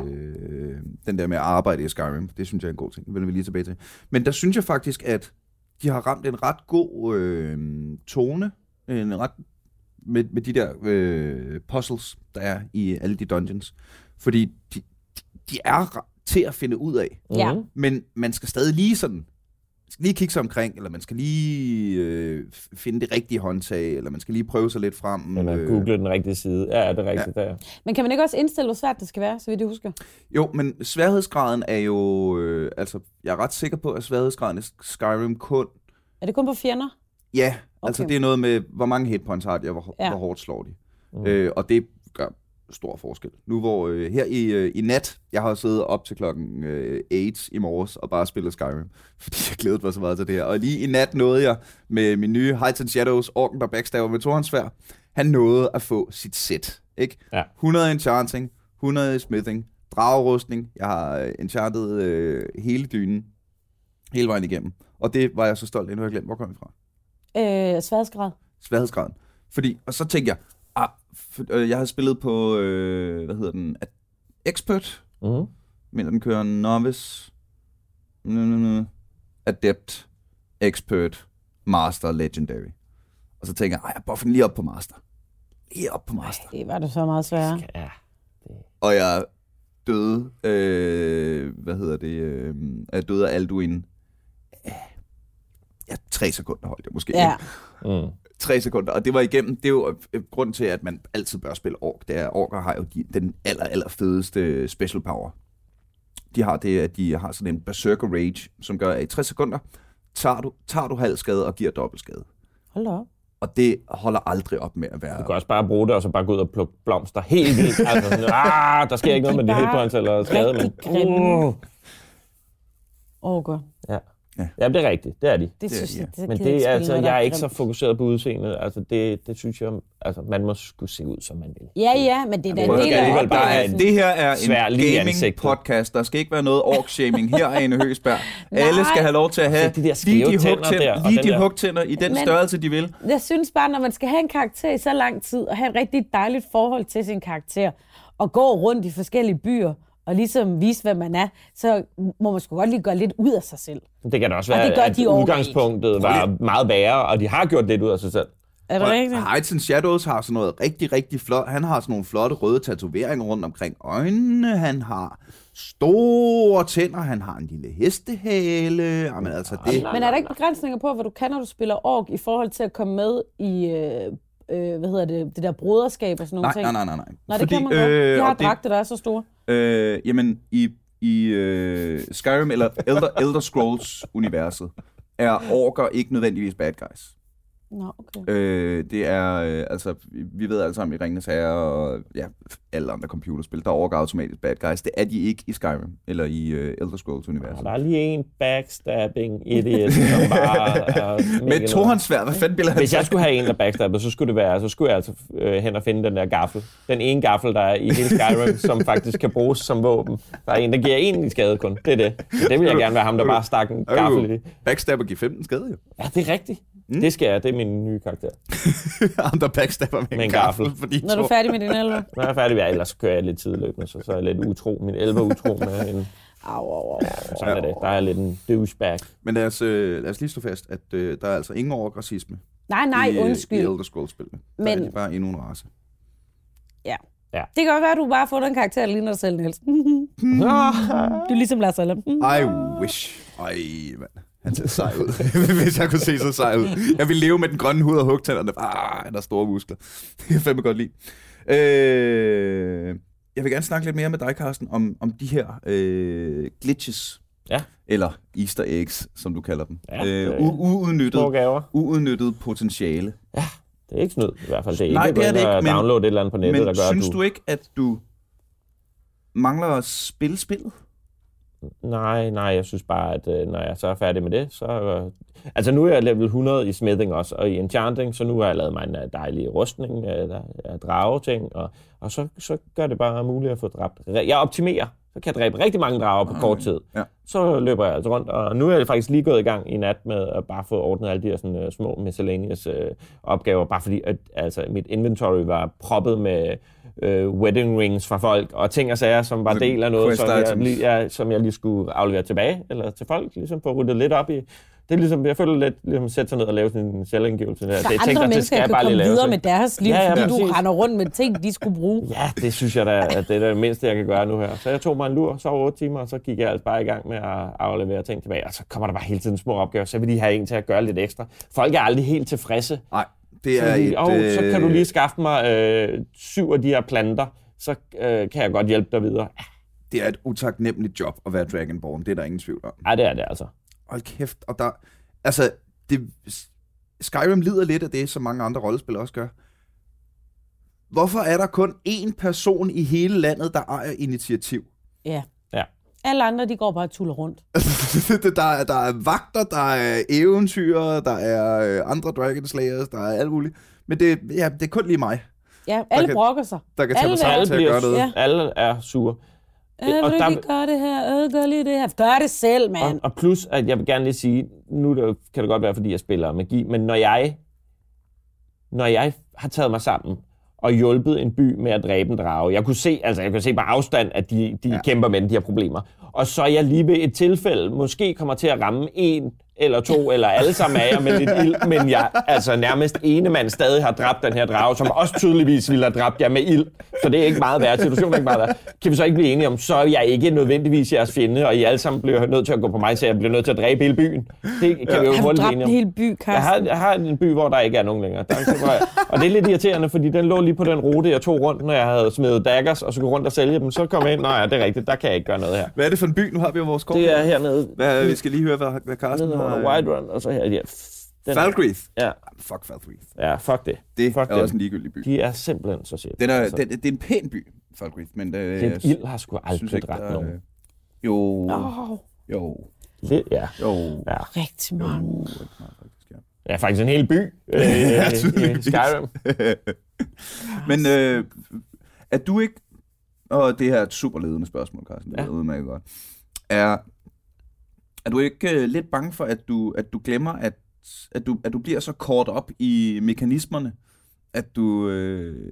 den der med at arbejde i Skyrim. Det synes jeg er en god ting. Det vender vi lige tilbage til. Men der synes jeg faktisk, at de har ramt en ret god øh, tone. En ret, med, med de der øh, puzzles, der er i alle de dungeons. Fordi de, de er til at finde ud af. Ja. Men man skal stadig lige sådan skal lige kigge sig omkring, eller man skal lige øh, finde det rigtige håndtag, eller man skal lige prøve sig lidt frem. Eller øh. google den rigtige side. Ja, det er rigtigt der. Men kan man ikke også indstille, hvor svært det skal være, så vidt jeg husker? Jo, men sværhedsgraden er jo... Øh, altså, jeg er ret sikker på, at sværhedsgraden i Skyrim kun... Er det kun på fjender? Ja, okay. Okay. altså det er noget med, hvor mange hitpoints har de, og hvor, ja. Ja. hvor hårdt slår de. Mm. Øh, og det gør stor forskel. Nu hvor øh, her i, øh, i nat, jeg har siddet op til klokken øh, 8 i morges og bare spillet Skyrim, fordi jeg glædede mig så meget til det her. Og lige i nat nåede jeg med min nye Heights and Shadows, orken der backstabber med tohåndsvær, han nåede at få sit sæt. Ikke? Ja. 100 enchanting, 100 i smithing, dragerustning, jeg har øh, enchantet øh, hele dynen, hele vejen igennem. Og det var jeg så stolt af, nu har jeg glemt, hvor kom jeg fra? Øh, sværhedsgrad. sværhedsgraden. Fordi, og så tænkte jeg, jeg har spillet på, øh, hvad hedder den, At- Expert, Mhm. men den kører Novice, Adept, Expert, Master, Legendary. Og så tænker jeg, ej, jeg buffer den lige op på Master. Lige op på Master. Det var det så meget sværere. Ja. Og jeg døde, øh, hvad hedder det, øh, jeg døde af Alduin. Ja, tre sekunder holdt jeg måske. Ja. Mm. Tre sekunder, og det var igennem, det er jo øh, grund til, at man altid bør spille ork, det er, orker har jo de, den aller, aller fedeste special power. De har det, at de har sådan en berserker rage, som gør, at i 60 sekunder tager du, tager du halv skade og giver dobbelt skade. Hold da op. Og det holder aldrig op med at være... Du kan også bare bruge det, og så bare gå ud og plukke blomster helt vildt. Altså sådan, ah, der sker ikke noget med De hitpoints eller skade, men... Uh, Åh, oh, godt. Ja. Ja. ja, det er rigtigt. Det er de. Det, Det synes jeg, ja. Men det er altså, jeg er ikke så fokuseret på udseendet. Altså, det, det synes jeg, altså, man må skulle se ud, som man vil. Ja, ja, men det er da en del af bare der have er, en det her er en gaming-podcast. Der skal ikke være noget ork-shaming her, Ane Høgsberg. Alle skal have lov til at have Se de der lige de, tænder hugtænder, lige de der- hugtænder i den Men- størrelse, de vil. Jeg synes bare, når man skal have en karakter i så lang tid, og have et rigtig dejligt forhold til sin karakter, og gå rundt i forskellige byer, og ligesom vise, hvad man er, så må man sgu godt lige gøre lidt ud af sig selv. Det kan da også Og være, det gør at de udgangspunktet var meget værre, og de har gjort lidt ud af sig selv. Er det Og rigtigt? Heights and Shadows har sådan noget rigtig, rigtig flot. Han har sådan nogle flotte røde tatoveringer rundt omkring øjnene. Han har store tænder. Han har en lille hestehale. Jamen altså, det... Men er der ikke begrænsninger på, hvad du kan, når du spiller ork, i forhold til at komme med i, øh, øh, hvad hedder det, det der broderskab og sådan nogle Nej, ting? nej, nej, nej. nej. Nej, det kan man godt. De har dragter, der er så store. Øh, jamen, i, i øh, Skyrim eller Elder, Elder Scrolls-universet er orker ikke nødvendigvis bad guys. Nå, okay. Øh, det er, øh, altså, vi- ved alle sammen i Ringens Herre og ja, alle andre computerspil, der er orker automatisk bad guys. Det er de ikke i Skyrim eller i øh, Elder Scrolls-universet. der er lige en backstabbing idiot, som bare er Med noget. tohåndsvær, hvad fanden ville han Hvis jeg skulle have en, der backstabber, så skulle det være, så skulle jeg altså øh, hen og finde den der gaffel. Den ene gaffel, der er i hele Skyrim, som faktisk kan bruges som våben. Der er en, der giver en i skade kun. Det er det. Det vil jeg gerne være ham, der bare stak en gaffel i. Backstabber giver 15 skade, jo. Ja, det er rigtigt. Mm. Det skal jeg. Det er min nye karakter. Ham, der backstabber med, Med en gaffel. gaffel. Fordi Når du er færdig med din elve. Når jeg er færdig, ja, ellers kører jeg lidt tidløbende, så, så er jeg lidt utro. Min elver utro med en... Au, au, au. Sådan er det. Der er lidt en douchebag. Men lad os, øh, lad os lige slå fast, at øh, der er altså ingen ork-racisme Nej, nej, i, øh, i undskyld. Elder Scrolls-spillene. Der Men- er de bare endnu en race. Ja. Ja. Det kan godt være, at du bare får den karakter, der ligner dig selv, Niels. du er ligesom Lars Allen. I wish. Ej, mand. Han ser sej ud. Hvis jeg kunne se så sej ud. Jeg vil leve med den grønne hud og hugtænderne. Ah, han har store muskler. Det kan jeg fandme godt lide. Øh, jeg vil gerne snakke lidt mere med dig, Carsten, om, om de her øh, glitches. Ja. Eller easter eggs, som du kalder dem. Ja, øh, uudnyttet, uudnyttet potentiale. Det er ikke snyd, i hvert fald. Det er Nej, ikke det er at det ikke, og men- et eller andet på nettet, Men der gør, synes at du... du ikke, at du mangler at spille spillet? Nej, nej, jeg synes bare, at øh, når jeg så er færdig med det, så... Øh, altså nu er jeg level 100 i smithing også, og i enchanting, så nu har jeg lavet mig en øh, dejlig rustning, øh, der er drage-ting, og, og så, så gør det bare muligt at få dræbt. Jeg optimerer, så kan jeg dræbe rigtig mange drager på kort tid. Ja. Så løber jeg altså rundt, og nu er jeg faktisk lige gået i gang i nat med at bare få ordnet alle de her sådan, uh, små miscellaneous uh, opgaver, bare fordi at, altså, mit inventory var proppet med uh, wedding rings fra folk, og ting og sager, som var del af noget, som jeg, lige, ja, som jeg lige skulle aflevere tilbage, eller til folk, ligesom få ryddet lidt op i. Det er ligesom, jeg føler lidt, ligesom at sætte sig ned og lave sådan en selvindgivelse. Der. Der det ting, andre der mennesker, skal der jeg kan bare lige komme lave. videre så- med deres liv, Ja, ja, fordi du præcis. render rundt med ting, de skulle bruge. Ja, det synes jeg da, at det er det mindste, jeg kan gøre nu her. Så jeg tog mig en lur, sov 8 timer, og så gik jeg altså bare i gang med at aflevere ting tilbage. Og så kommer der bare hele tiden små opgaver, så vil de have en til at gøre lidt ekstra. Folk er aldrig helt tilfredse. Nej, det er Så, et... lige, oh, så kan du øh, lige skaffe mig øh, syv af de her planter, så øh, kan jeg godt hjælpe dig videre. Det er et utaknemmeligt job at være Dragonborn, det er der ingen tvivl om. Ja, det er det altså. Hold kæft, og der... Altså, det, Skyrim lider lidt af det, som mange andre rollespil også gør. Hvorfor er der kun én person i hele landet, der ejer initiativ? Ja. Ja. Alle andre, de går bare og tuller rundt. der, er, der er vagter, der er eventyr, der er øh, andre Dragon Slayers, der er alt muligt. Men det, ja, det er kun lige mig, Ja, alle kan- brokker sig. der kan tage Alle mig sammen Alle, til at gøre noget. Ja. alle er sure. Øh, vil og du der- ikke gøre det her? Øh, gør lige det her. Gør det selv, Og, mand. og plus, at jeg vil gerne lige sige, nu det, kan det godt være, fordi jeg spiller magi, men når jeg, når jeg har taget mig sammen og hjulpet en by med at dræbe en drage, jeg kunne se, altså jeg kunne se på afstand, at de, de ja. kæmper med de her problemer, og så er jeg lige ved et tilfælde måske kommer til at ramme en eller to, eller alle sammen af jer med lidt ild, men jeg altså nærmest ene mand stadig har dræbt den her drage, som også tydeligvis ville have dræbt jer med ild. Så det er ikke meget værd. Situationen er ikke meget værd. Kan vi så ikke blive enige om, så er jeg ikke nødvendigvis jeres fjende, og I alle sammen bliver nødt til at gå på mig, så jeg bliver nødt til at dræbe hele byen. Det kan vi jo Har du hurtigt dræbt blive en enige om. hel by, Jeg har, jeg har en by, hvor der ikke er nogen længere. Der er, og det er lidt irriterende, fordi den lå lige på den rute, jeg tog rundt, når jeg havde smidt daggers, og så gå rundt og sælge dem. Så kom jeg ind, nej, ja, det er rigtigt, der kan jeg ikke gøre noget her. Hvad er det for en by? Nu har vi jo vores kort. Det er hernede, Hvad, vi skal lige høre, hvad, hvad Carsten har... under White Run, og så her. Ja, den, Falgrith. ja, Fuck Falgrith. ja, fuck det. Det Fuck er dem. også en ligegyldig by. De er simpelthen så shit. Den er, altså. den, det er en pæn by, Falgrith, men øh, Den jeg ild har sgu aldrig ikke, er- nogen. Jo, Åh, jo, Lidt, ja. jo. Ja. rigtig mange. ja, faktisk en hel by øh, Ja, i tydeligvis. Skyrim. Men øh, er du ikke, og det her er et super ledende spørgsmål, Carsten, det Ja. ja. ved jeg godt, er, er du ikke øh, lidt bange for, at du, at du glemmer, at, at, du, at du bliver så kort op i mekanismerne, at du, øh,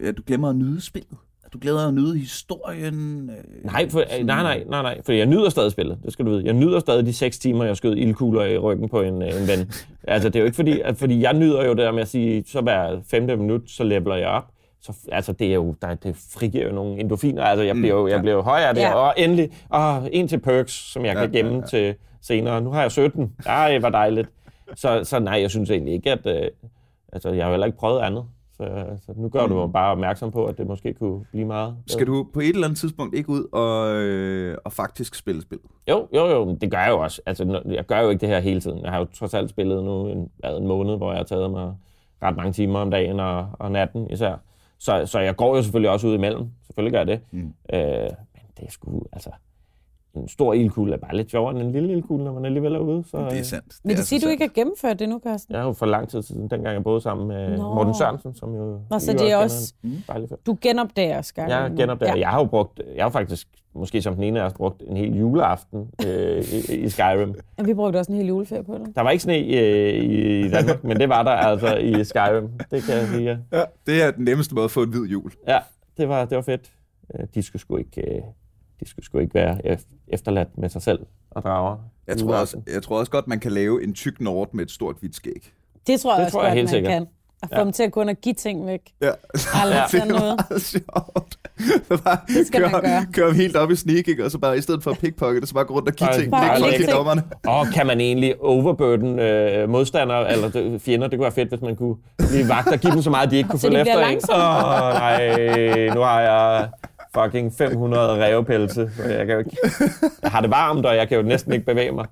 at du glemmer at nyde spillet? At du glæder at nyde historien? Øh, Nej, for, nej, nej, nej, nej, for jeg nyder stadig spillet, det skal du vide. Jeg nyder stadig de seks timer, jeg skød ildkugler i ryggen på en, øh, en ven. Altså, det er jo ikke fordi, at, fordi jeg nyder jo det der med at sige, så hver femte minut, så leveler jeg op. Så, altså, det er jo, der, det frigiver jo nogle endorfiner. Altså, jeg bliver jo, jeg bliver jo højere af det. Ja. Og endelig, og en til perks, som jeg Ja, kan gemme ja, ja. til senere. Nu har jeg 17. Ej, hvor dejligt. Så, så nej, jeg synes egentlig ikke, at... Øh, altså, jeg har jo heller ikke prøvet andet. Så, så nu gør du mig bare opmærksom på, at det måske kunne blive meget. Skal du på et eller andet tidspunkt ikke ud og, øh, og faktisk spille spillet? Jo, jo, jo, det gør jeg jo også. Altså, jeg gør jo ikke det her hele tiden. Jeg har jo trods alt spillet nu en, en måned, hvor jeg har taget mig ret mange timer om dagen og, og natten især. Så, så jeg går jo selvfølgelig også ud imellem. Selvfølgelig gør jeg det. Mm. Øh, men det er sgu, altså... En stor ildkugle er bare lidt sjovere end en lille ildkugle, når man alligevel er ude. Så, Det er øh, sandt. Vil er det så sige, at du ikke har gennemført det nu, Carsten? Jeg har jo for lang tid siden, dengang jeg boede sammen med Nå. Morten Sørensen, som jo... Nå, så det er også- en. Du genopdager Skyrim. Jeg genopdager. Ja. Jeg har jo brugt, jeg har faktisk, måske som den ene af os, brugt en hel juleaften øh, i, i Skyrim. Ja, vi brugte også en hel juleferie på det. Der var ikke sne øh, i, i Danmark, men det var der altså i Skyrim. Det kan jeg sige. ja. Ja, det er den nemmeste måde at få en hvid jul. Ja, det var, det var fedt. Øh, De skulle sgu ikke, øh, de skulle sgu ikke være ef- efterladt med sig selv og drager. Jeg tror, også, jeg tror også godt, man kan lave en tyk nord med et stort hvidt skæg. Det tror jeg Det også tror jeg godt, helt man sikkert. kan. At få Ja. dem til at gå ind og give ting væk. Ja, Aldrig det er noget. meget sjovt. Så bare Det skal man køre, gøre. køre helt op i sneaking, og så bare i stedet for pickpocket, så bare gå rundt og give ting. bare Lægge folk i ting. dommerne. Og kan man egentlig overburden øh, modstandere, eller fjender? Det kunne være fedt, hvis man kunne blive vagt og give dem så meget, at de ikke kunne Så følge de bliver efter en. langsomme. Åh, nej, nu har jeg fucking 500 revepelse. så Jeg, kan jo ikke, jeg har det varmt, og jeg kan jo næsten ikke bevæge mig.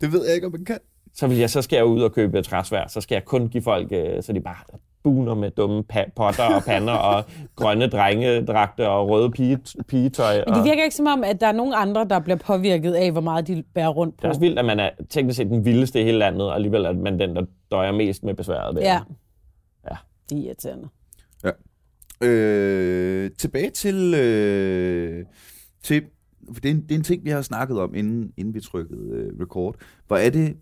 Det ved jeg ikke, om man kan. Så, vil jeg, så skal jeg ud og købe træsvær. Så skal jeg kun give folk, øh, så de bare buner med dumme potter og pander og grønne drengedragter og røde pige, pigetøj. Men det virker ikke som om, at der er nogen andre, der bliver påvirket af, hvor meget de bærer rundt det på. er også vildt, at man er teknisk set den vildeste i hele landet, og alligevel er man den, der døjer mest med besværet ved Ja. det. Ja. Det er irriterende. Øh, tilbage til, øh, til for det, er en, det er en ting, vi har snakket om, inden, inden vi trykkede øh, record. Hvor er det,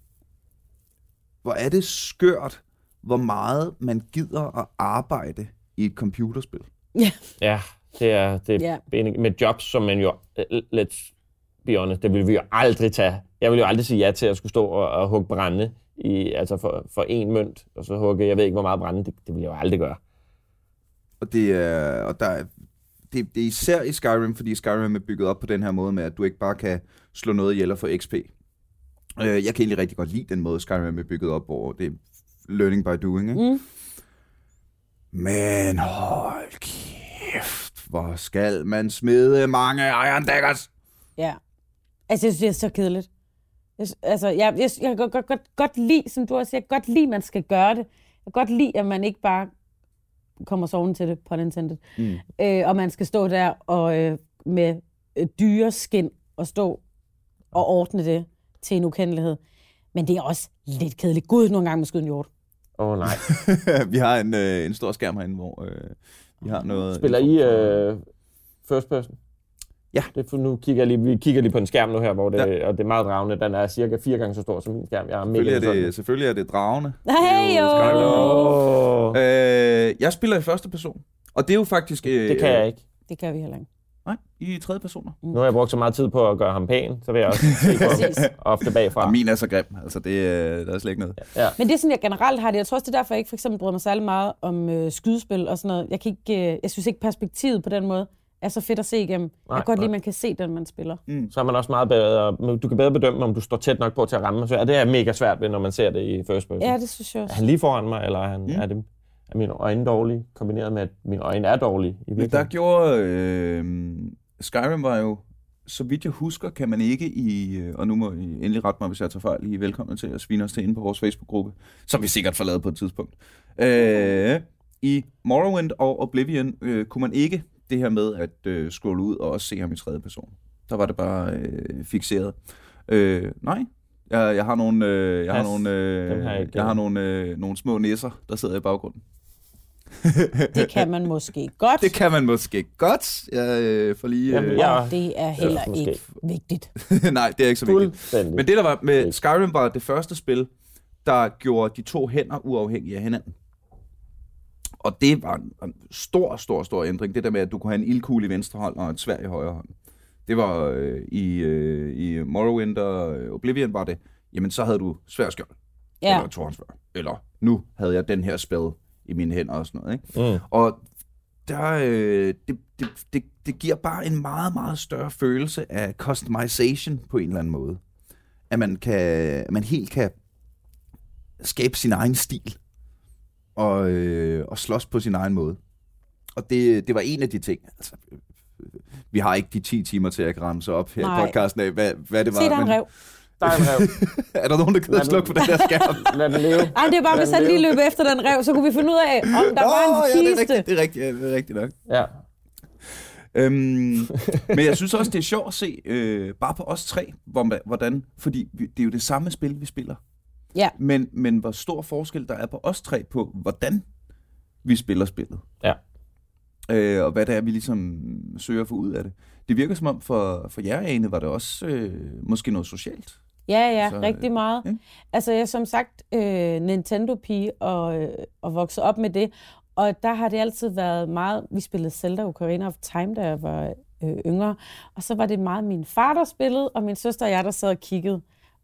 hvor er det skørt, hvor meget man gider at arbejde i et computerspil. Ja, det er, det er Ja. yeah. med jobs, som man jo, øh, let's be honest, det vil vi jo aldrig tage. Jeg vil jo aldrig sige ja til at skulle stå og, og hugge brænde i, altså for, for en mønt, og så hugge, jeg ved ikke, hvor meget brænde, det, det vil jeg jo aldrig gøre. Og det er, og der er, det, det er især i Skyrim, fordi Skyrim er bygget op på den her måde med, at du ikke bare kan slå noget ihjel og få XP. Øh, jeg kan egentlig rigtig godt lide den måde, Skyrim er bygget op, hvor det er learning by doing. Ikke? Mm. Men hold kæft, hvor skal man smide mange Iron Daggers? Ja. Altså, jeg synes, det er så kedeligt. Jeg, altså, jeg, jeg, jeg kan godt, godt, godt, godt lide, som du også siger, jeg kan godt lide, at man skal gøre det. Jeg kan godt lide, at man ikke bare kommer sovende til det, på intended. Mm. Øh, og man skal stå der og øh, med øh, dyreskin og stå og ordne det til en ukendelighed. Men det er også lidt kedeligt. Gud, nogle gange med skyde en hjort. Åh oh, nej. vi har en, øh, en stor skærm herinde, hvor øh, vi har noget... Spiller I øh, first person? Ja. Det er, for nu kigger jeg lige, vi kigger lige på en skærm nu her, hvor det, Ja. og det er meget dragende. Den er cirka fire gange så stor som min skærm. Jeg er Selvfølgelig er, det, selvfølgelig er det dragende. Hey, jo! Åh, Øh, jeg spiller i første person. Og det er jo faktisk... Øh, det kan jeg ikke. Det kan vi heller ikke. Nej, i tredje personer. Nu har jeg brugt så meget tid på at gøre ham pæn, så vil jeg også se på ham ofte bagfra. Og min er så grim. Altså, det, øh, der er slet ikke noget. Ja. Men det er sådan, jeg generelt har det. Jeg tror også, det er derfor, jeg ikke for eksempel bryder mig særlig meget om øh, skydespil og sådan noget. Jeg, kan ikke, øh, jeg synes ikke, perspektivet på den måde er så fedt at se igennem. Nej, jeg kan godt lide, at man kan se den, man spiller. Så er man også meget bedre. Du kan bedre bedømme, om du står tæt nok på til at ramme. Så er det er mega svært ved, når man ser det i first person. Ja, det synes jeg Er også. han lige foran mig, eller er, han, mm. er, det, er mine øjne dårlige, kombineret med, at mine øjne er dårlige? I Men der gjorde... Øh, Skyrim var jo... Så vidt jeg husker, kan man ikke i... øh, Og nu må I endelig rette mig, hvis jeg tager fejl. I er velkommen til at svine os til inde på vores Facebook-gruppe, som vi sikkert får lavet på et tidspunkt. Øh, I Morrowind og Oblivion øh, kunne man ikke det her med at øh, scrolle ud og også se ham i tredje person. Der var det bare øh, fixeret. Øh, nej, jeg, jeg har nogle, øh, jeg har nogle, øh, har jeg har nogle, øh, nogle små næser, der sidder i baggrunden. Det kan man måske godt. Det kan man måske godt. Jeg øh, får lige... Jamen, Øh, og det er heller måske. ikke vigtigt. Nej, det er ikke så vigtigt. Men det der var med Skyrim var det første spil, der gjorde de to hænder uafhængige af hinanden. Og det var en- en stor, stor, stor ændring. Det der med, at du kunne have en ildkugle i venstre hånd og et svær i højre hånd. Det var øh, i, øh, i Morrowind og Oblivion var det, jamen så havde du svær skjold, Ja. eller tornsvær. Eller nu havde jeg den her spil i mine hænder og sådan noget. Ikke? Mm. Og der, øh, det, det, det, det giver bare en meget, meget større følelse af customization på en eller anden måde. At man, kan, at man helt kan skabe sin egen stil og, øh, og slås på sin egen måde. Og det, det var en af de ting. Altså, vi har ikke de 10 timer til at ramme sig op her Nej. i podcasten af, hvad, hvad det var. Se, der er en rev. Der er en rev. er der nogen, der gider slukke for den der skærm? Lad den leve. Ej, det er bare, Lad hvis han lige løb efter den rev, så kunne vi finde ud af, om der var en Åh, ja, det er kiste. rigtigt, det er rigtigt, ja, det er rigtigt nok. Ja. Øhm, men jeg synes også, det er sjovt at se, øh, bare på os tre, hvordan, fordi det er jo det samme spil, vi spiller. Ja. Men, men hvor stor forskel der er på os tre på, hvordan vi spiller spillet. Ja. Øh, og hvad det er, vi ligesom søger at få ud af det. Det virker som om, for, for jer, Ane, var det også øh, måske noget socialt. Ja, ja, Så, så, rigtig meget. ikke? Altså, jeg er som sagt øh, Nintendo-pige og, øh, og vokset op med det. Og der har det altid været meget... Vi spillede Zelda Ocarina of Time, da jeg var øh, yngre. Og så var det meget min far, der spillede, og min søster og jeg, der sad og kiggede.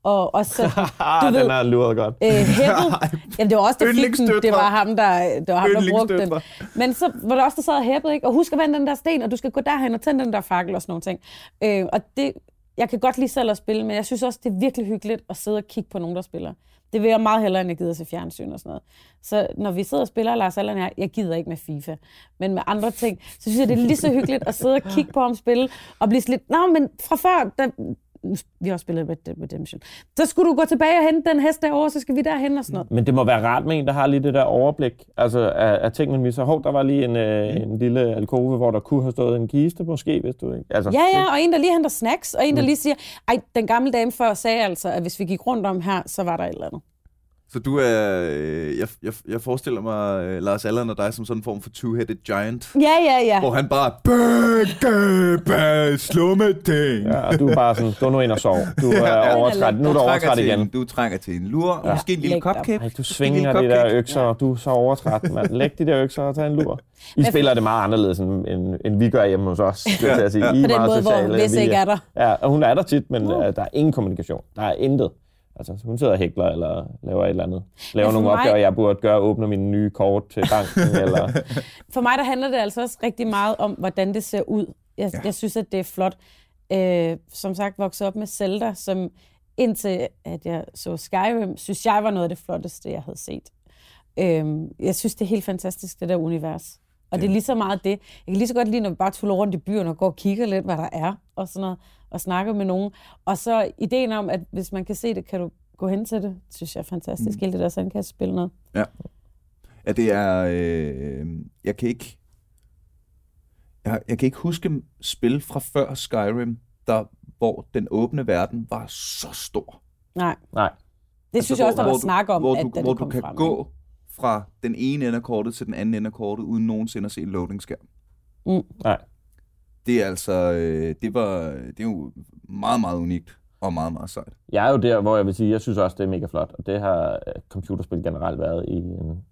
Og også sådan, Ah, ved- den er luret godt. øh, hæppet. Jamen, det var også, der fik den. Det var ham, der, det var ham, der brugte den. Men så var der også, der sad og hæppede, ikke? Og husk at vende den der sten, og du skal gå derhen og tænde den der fakkel og sådan nogle ting. Øh, og det, jeg kan godt lide selv at spille, men jeg synes også, det er virkelig hyggeligt at sidde og kigge på nogen, der spiller. Det vil jeg meget hellere, end jeg gider se fjernsyn og sådan noget. Så når vi sidder og spiller, Lars Allan jeg, jeg gider ikke med FIFA, men med andre ting, så synes jeg, det er lige så hyggeligt at sidde og kigge på ham spille, og blive lidt, nå, men fra før, da, vi har også spillet Red Dead Redemption. Så skulle du gå tilbage og hente den hest derovre, så skal vi derhen og sådan noget. Men det må være rart med en, der har lige det der overblik. Altså, af ting, man misser. Hov, der var lige en, øh, en lille alkove, hvor der kunne have stået en kiste, måske, hvis du ikke... Altså, Ja, ja, og en, der lige henter snacks, og en, der lige siger, ej, den gamle dame før sagde altså, at hvis vi gik rundt om her, så var der et eller andet. Så du er, øh, jeg, jeg, jeg forestiller mig øh, Lars Allan og dig som sådan en form for two-headed giant, Ja, ja, ja. hvor han bare, bække, bæ, slumme ting. Ja, og du er bare sådan, gå nu ind og sov. Du er overtræt. Nu er du overtræt igen. En, du trænger til en lur, ja. måske en lille cupcake. Ej, du svinger de der økser, og du er så overtræt, mand. Læg de der økser og tag en lur. I spiller det meget anderledes, end, end, end vi gør hjemme hos os. Det vil jeg sige. I er På den meget måde, hvor sociale. hvis Vi ikke er der. Ja, og hun er der tit, men uh, der er ingen kommunikation. Der er intet. Altså, hun sidder og hækler, eller laver et eller andet. Laver for nogle mig- opgaver, jeg burde gøre, åbner mine nye kort til banken, eller... For mig der handler det altså også rigtig meget om, hvordan det ser ud. Jeg, ja. jeg synes, at det er flot. Øh, som sagt, vokset op med Zelda, som indtil at jeg så Skyrim, synes jeg var noget af det flotteste, jeg havde set. Øh, jeg synes, det er helt fantastisk, det der univers. Og det er lige så meget det. Jeg kan lige så godt lide, når vi bare tuller rundt i byen og går og kigger lidt, hvad der er, og sådan noget, og snakker med nogen. Og så ideen om, at hvis man kan se det, kan du gå hen til det, synes jeg er fantastisk. Mm. Hele det der sandkastespil noget. Ja, det er... Øh, jeg kan ikke... Jeg, jeg kan ikke huske spil fra før Skyrim, der, hvor den åbne verden var så stor. Nej, Altså, det altså, synes jeg også, der var du- snak om, hvor at du, da hvor det du kom kan frem. gå fra den ene ende af kortet til den anden ende af kortet, uden nogensinde at se en loading-skærm. Mm. Nej. Det er altså... Øh, det, var, det er jo meget, meget unikt og meget, meget sejt. Jeg er jo der, hvor jeg vil sige, jeg synes også, det er mega flot, og det har øh, computerspil generelt været i en,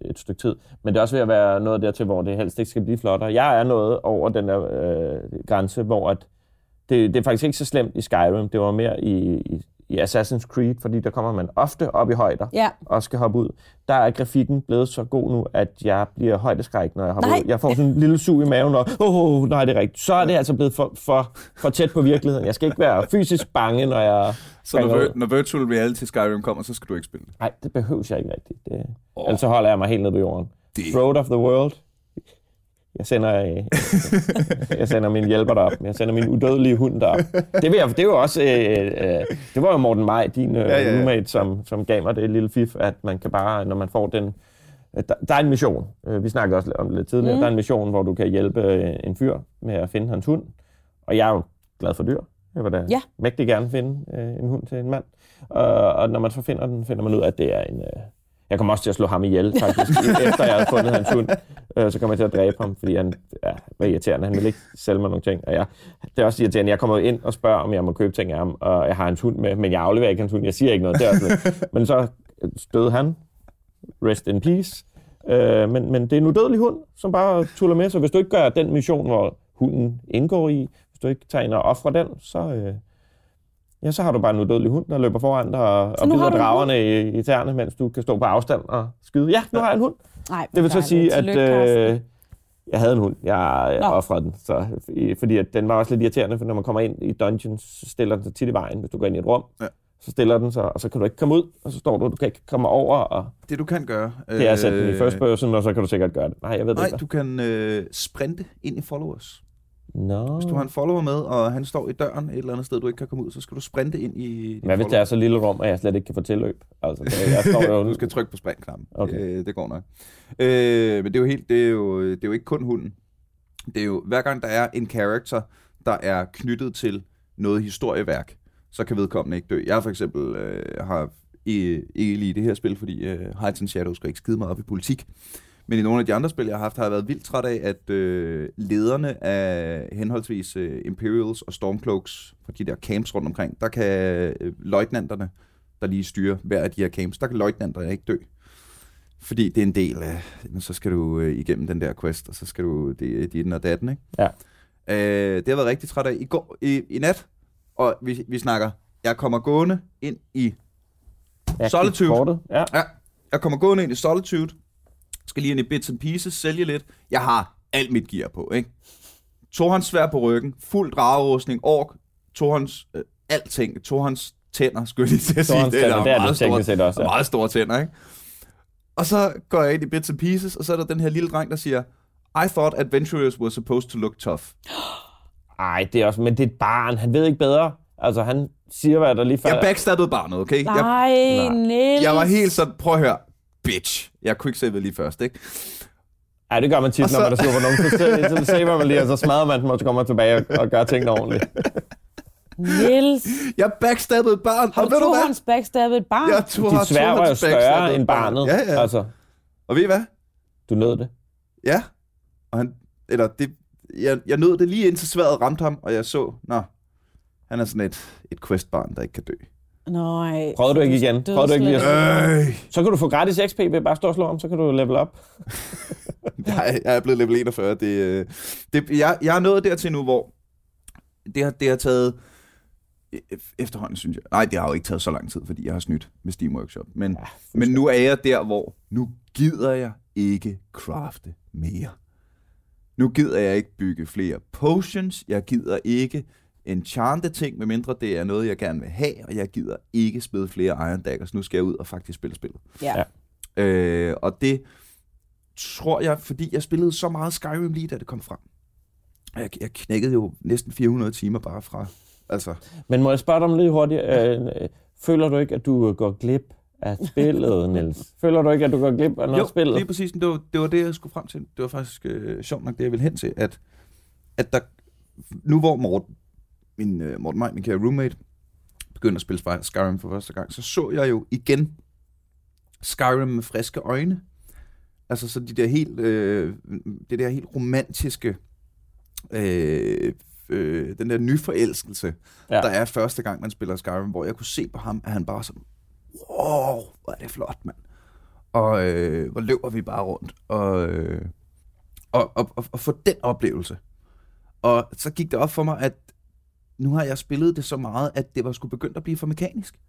et stykke tid. Men det er også ved at være noget dertil, hvor det helst ikke skal blive flottere. Jeg er noget over den der øh, grænse, hvor at det, det er faktisk ikke så slemt i Skyrim. Det var mere i, i, i Assassin's Creed, fordi der kommer man ofte op i højder Ja, og skal hoppe ud. Der er grafikken blevet så god nu, at jeg bliver højdeskræk, når jeg hopper Nej. ud. Jeg får sådan en lille sug i maven, og åh, oh, nej, det er rigtigt. Så er det altså blevet for, for, for tæt på virkeligheden. Jeg skal ikke være fysisk bange, når jeg Så når, vir- når Virtual Reality Skyrim kommer, så skal du ikke spille det. Nej, det behøver jeg ikke rigtigt. Det, oh. Ellers så holder jeg mig helt nede på jorden. Det- Road of the world. Jeg sender, øh, jeg sender min hjælper derop. Jeg sender min udødelige hund derop. Det, vil jeg, det er jo også... Øh, øh, det var jo Morten Maj, din øh, Ja, ja, ja. roommate, som, som gav mig det lille fif, at man kan bare, når man får den... øh, Der, der er en mission. Øh, Vi snakkede også om det lidt tidligere. Mm. Der er en mission, hvor du kan hjælpe øh, en fyr med at finde hans hund. Og jeg er jo glad for dyr. Jeg vil da Ja. mægtig gerne finde øh, en hund til en mand. Og, og når man så finder den, finder man ud af, at det er en... Øh, jeg kommer også til at slå ham ihjel, faktisk, efter jeg havde fundet hans hund. Øh, så kommer jeg til at dræbe ham, fordi han ja, var irriterende. Han ville ikke sælge mig nogle ting. Og jeg, det er også irriterende. Jeg kommer ind og spørger, om jeg må købe ting af ham, og jeg har hans hund med, men jeg afleverer ikke hans hund. Jeg siger ikke noget. Det er også. Men så døde han. Rest in peace. Øh, men, men det er en udødelig hund, som bare tuller med. Så hvis du ikke gør den mission, hvor hunden indgår i, hvis du ikke tager ind og offrer den, så, øh, ja, så har du bare en udødelig hund, der løber foran dig og, og bider dragerne i, i tæerne, mens du kan stå på afstand og skyde. Ja, nu har jeg en hund. nej. Det vil så sige, at øh, jeg havde en hund. Jeg Nå. offrede den. Så, i- fordi at den var også lidt irriterende, for når man kommer ind i dungeons, så stiller den sig tit i vejen. Hvis du går ind i et rum, Ja. så stiller den sig, og så kan du ikke komme ud, og så står du, du kan ikke komme over, og Det du kan gøre... det er at sætte den i first person, og så kan du sikkert gøre det. Nej, jeg ved det Nej, ikke. du kan øh, sprinte ind i followers. Nå. Hvis du har en follower med, og han står i døren et eller andet sted, du ikke kan komme ud, så skal du sprinte ind i Hvad hvis det er så lille rum, at jeg slet ikke kan få tilløb? Altså, jeg står jo... Du skal trykke på springknappen. Okay. Øh, det går nok. Øh, men det er jo helt, det er jo, det er jo ikke kun hunden. Det er jo, hver gang der er en character, der er knyttet til noget historieværk, så kan vedkommende ikke dø. Jeg for eksempel øh, har ikke, ikke lige det her spil, fordi øh, Heights and Shadows skal ikke skide mig op i politik. Men i nogle af de andre spil, jeg har haft, har jeg været vildt træt af, at øh, lederne af henholdsvis øh, Imperials og Stormcloaks fra de der camps rundt omkring, der kan øh, løjtnanterne, der lige styrer hver af de her camps, der kan løjtnanterne ikke dø. Fordi det er en del af, så skal du øh, igennem den der quest, og så skal du det, det den og datten, ikke? Ja. Øh, det har været rigtig træt af i, går, i, i nat, og vi, vi snakker, jeg kommer gående ind i Solitude. Ja. Ja, jeg kommer gående ind i Solitude. Skal lige ind i bits and pieces, sælge lidt. Jeg har alt mit gear på, ikke? Torhånds svær på ryggen, fuld dragerustning, ork, Torhånds øh, alting, Torhånds tænder, skulle jeg lige til at sige. Det er meget set også, ja. Meget store tænder, ikke? Og så går jeg ind i bits and pieces, og så er der den her lille dreng, der siger, I thought adventurers were supposed to look tough. Ej, det er også, men det er et barn. Han ved ikke bedre. Altså, han siger, hvad der lige falder. Jeg backstabbede barnet, okay? Jeg, Nej, Nej. Niels. jeg var helt sådan, prøv at høre, bitch. Jeg quicksavede lige først, ikke? Ja, det gør man tit, Og når så- man er sur på nogen. Så, så saver man lige, og så smadrer man den, og så kommer man tilbage og, og gør tingene ordentligt. Niels, Jeg backstabbede et barn, har du ved du to hvad? hånds backstabbet et barn? Jeg tog, Dit svær var jo større end barnet. Ja, ja. Altså, Og ved I hvad? du nød det. Ja. Og han, eller det, jeg, jeg nød det lige indtil sværet ramte ham, og jeg så, nå, han er sådan et, et questbarn, der ikke kan dø. Nej. Prøvede du ikke igen? Prøvede du ikke lige at- Øh. Så kan du få gratis XP ved bare at stå og slå om, så kan du level op. Jeg, jeg er blevet level 41. Det, øh, det, jeg, jeg er nået dertil nu, hvor det har, det har taget e- efterhånden, synes jeg. Nej, det har jo ikke taget så lang tid, fordi jeg har snydt med Steam Workshop. Men, ja, men nu er jeg der, hvor nu gider jeg ikke crafte mere. Nu gider jeg ikke bygge flere potions. Jeg gider ikke enchante ting, medmindre det er noget, jeg gerne vil have. Og jeg gider ikke smide flere Iron Daggers. Nu skal jeg ud og faktisk spille spillet. Ja. Ja. Øh, og det tror jeg, fordi jeg spillede så meget Skyrim lige da det kom frem. Jeg, jeg knækkede jo næsten 400 timer bare fra, altså... Men må jeg spørge dig om lidt hurtigt? Øh, føler du ikke, at du går glip af spillet, Niels? Føler du ikke, at du går glip af noget jo, spillet? lige præcis. Det var, det var det, jeg skulle frem til. Det var faktisk øh, sjovt nok det, jeg ville hen til, at, at der, nu hvor Morten, min, øh, Morten Maj, min kære roommate, begyndte at spille Skyrim for første gang, så så jeg jo igen Skyrim med friske øjne. Altså så de der helt, øh, det der helt romantiske, øh, øh, den der nyforelskelse, ja. der er første gang, man spiller Skyrim, hvor jeg kunne se på ham, at han bare sådan, wow, hvor er det flot, mand. Og øh, hvor løber vi bare rundt. Og, øh, og, og, og, og få den oplevelse. Og så gik det op for mig, at nu har jeg spillet det så meget, at det var sgu begyndt at blive for mekanisk.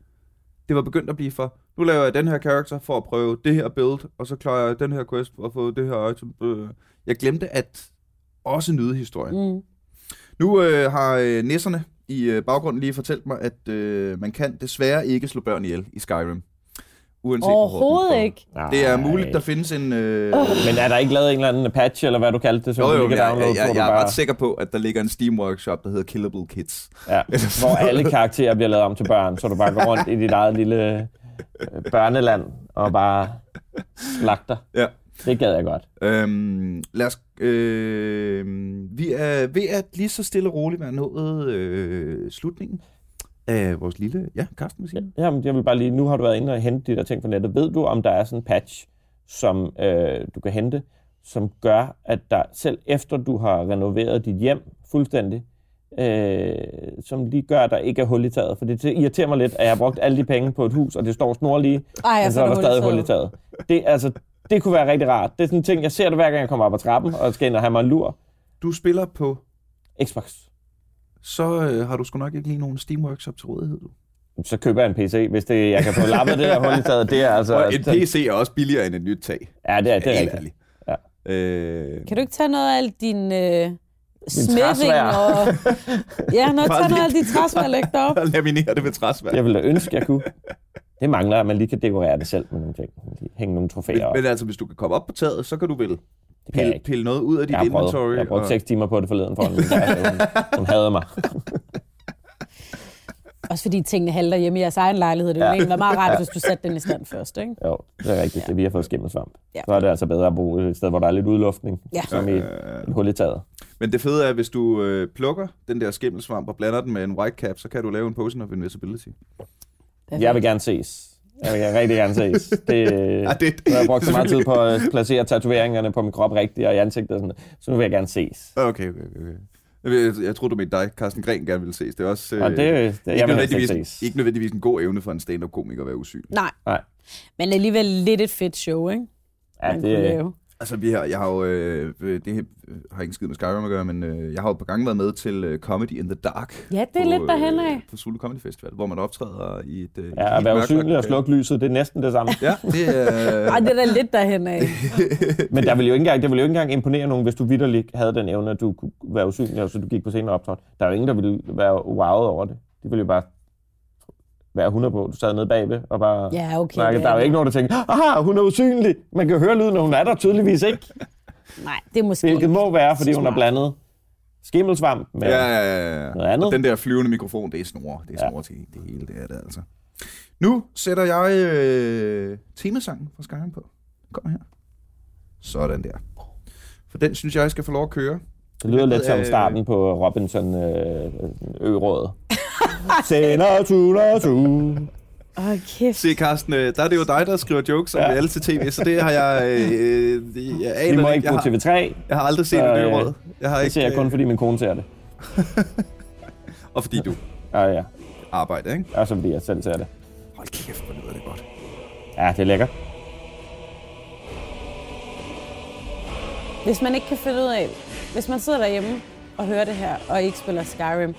Det var begyndt at blive for, nu laver jeg den her karakter for at prøve det her build, og så klarer jeg den her quest for at få det her item. Øh. Jeg glemte at også nyde historien. Mm. Nu øh, har øh, nisserne i øh, baggrunden lige fortalt mig, at øh, man kan desværre ikke slå børn ihjel i Skyrim. Uanset Overhovedet ikke. Det er Nej. muligt, der findes en... Øh, Men er der ikke lavet en eller anden patch, eller hvad du kaldte det, som jo, du jo, jeg, kan jeg, downloade? jeg, jeg er bare- ret sikker på, at der ligger en Steam Workshop, der hedder Killable Kids. Ja, hvor alle karakterer bliver lavet om til børn, så du bare går rundt i dit eget lille øh, børneland og bare slagter. Ja. Det gad jeg godt. Øhm, lad os, øh, vi er ved at lige så stille og roligt være nået øh, slutningen af vores lille... Ja, Carsten, siger du? Jamen, jeg vil bare lige, nu har du været inde og hente de der ting på nettet. Ved du, om der er sådan en patch, som øh, du kan hente, som gør, at der selv efter du har renoveret dit hjem fuldstændig, øh, som lige gør, at der ikke er hul i taget. For det irriterer mig lidt, at jeg har brugt alle de penge på et hus, og det står snorlige, Ej, men så er der stadig hul i taget. taget. Det, altså, det kunne være rigtig rart. Det er sådan en ting, jeg ser det hver gang, jeg kommer op ad trappen, og skal ind og have mig en lur. Du spiller på... Xbox. Så øh, har du sgu nok ikke lige nogen Steam Workshop til rådighed, du. Så køber jeg en PC, hvis det, jeg kan få lappet det der hul i taget. Det er altså... Og en PC er også billigere end et nyt tag. Ja, det er, det er Helt rigtigt. Ja. Øh, Kan du ikke tage noget af alt din øh, træsvær. og... Ja, noget, Bare tage noget af lige- alt dit træsvær og lægge det op. og laminere det med træsvær. Jeg ville da ønske, jeg kunne. Det mangler, at man lige kan dekorere det selv med nogle ting. Hænge nogle trofæer Men, op. men altså, hvis du kan komme op på taget, så kan du vel Det kan jeg pille, ikke. pille noget ud af dit Jeg har prøvet, inventory. jeg har brugt og- 6 timer på det forleden for kæreste. Hun, hun havde mig. Også fordi tingene halter hjemme i jeres egen lejlighed. Det ville Ja. være meget rart, hvis du satte den i stand først, ikke? Jo, det er rigtigt. Det, vi har fået skimmelsvamp. Ja. Så er det altså bedre at bo et sted, hvor der er lidt udluftning. Ja. Som i Øh, et hul i taget. Men det fede er, at hvis du øh, plukker den der skimmelsvamp og blander den med en white cap, så kan du lave en potion of invisibility. Jeg vil gerne ses. Jeg vil rigtig gerne ses. Det, Ja, det- jeg har brugt så meget tid på at placere tatoveringerne på min krop rigtigt og i ansigtet og sådan noget. Så nu vil jeg gerne ses. Okay, okay, okay. Jeg, jeg tror du mente dig, Carsten Gren, gerne ville ses. Det er også øh, Og det, det jeg ikke, vil helst nødvendigvis, ikke ses. ikke nødvendigvis en god evne for en stand-up-komiker at være usynlig. Nej, Nej. men alligevel lidt et fedt show, ikke? Ja, Man kunne det, lave. Altså, vi har, jeg har jo, øh, det øh, har ikke skid med Skyrim at gøre, men øh, jeg har jo på gang været med til øh, Comedy in the Dark. Ja, det er på, lidt derhen af. Øh, på Zulu Comedy Festival, hvor man optræder i et... Øh, ja, at være usynlig og slukke lyset, det er næsten det samme. Ja, det er... Ej, det er da lidt derhen af. Men der vil jo ikke engang, det ville jo ikke engang imponere nogen, hvis du vidderligt havde den evne, at du kunne være usynlig, og så du gik på scenen og optrådte. Der er jo ingen, der ville være wowet over det. De ville jo bare være 100 på. Du sad nede bagved og bare Ja, okay. snakkede. Der er jo ikke nogen, der tænker, aha, hun er usynlig. Man kan høre lyden, og hun er der tydeligvis ikke. Nej, det er måske Hvilket må være, fordi hun har blandet skimmelsvamp med Ja, ja, ja, ja. noget andet. Og den der flyvende mikrofon, det er snor. Det er Ja. snor til det hele, det er det altså. Nu sætter jeg øh, temasangen fra Skyrim på. Kom her. Sådan der. For den synes jeg skal få lov at køre. Det lyder lidt som Øh, starten på Robinson øh, Ø-rådet. Senere tuner tu. Åh, kæft. Se, Carsten, øh, der er det jo dig, der skriver jokes om Ja. reality tv, så det har jeg... Øh, øh, jeg, Vi aner må det ikke på har, TV3. jeg har aldrig set Så, et øh, øråd. Jeg har Det ikke, ser jeg kun, øh, fordi min kone ser det. Og fordi du Ja, ja. arbejder, ikke? Og så fordi jeg selv ser det. Hold kæft, hvor lyder det godt. Ja, det er lækkert. Hvis man ikke kan finde ud af, hvis man sidder derhjemme og hører det her, og ikke spiller Skyrim,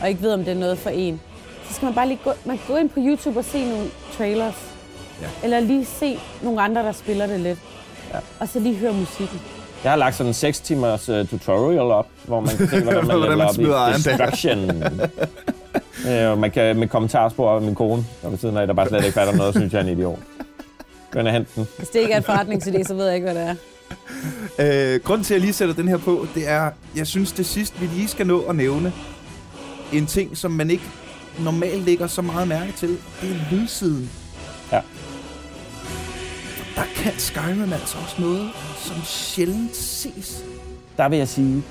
og ikke ved, om det er noget for en, så skal man bare lige gå, man gå ind på YouTube og se nogle trailers. Ja. Eller lige se nogle andre, der spiller det lidt. Ja. Og så lige høre musikken. Jeg har lagt sådan en 6 timers uh, tutorial op, hvor man kan se, hvordan man Hvordan man op smider i Iron Destruction. øh, og man kan med kommentarspor af min kone, der ved siden af, der bare slet ikke fatter noget, synes jeg er en idiot. Gå ind og hente den. Hvis det ikke er en forretningsidé, så ved jeg ikke, hvad det er. Øh, grunden til, at jeg lige sætter den her på, det er, jeg synes det sidste, vi lige skal nå at nævne, en ting, som man ikke normalt lægger så meget mærke til, det er lydsiden. Ja. Der kan Skyrim altså også noget, som sjældent ses. Der vil jeg sige,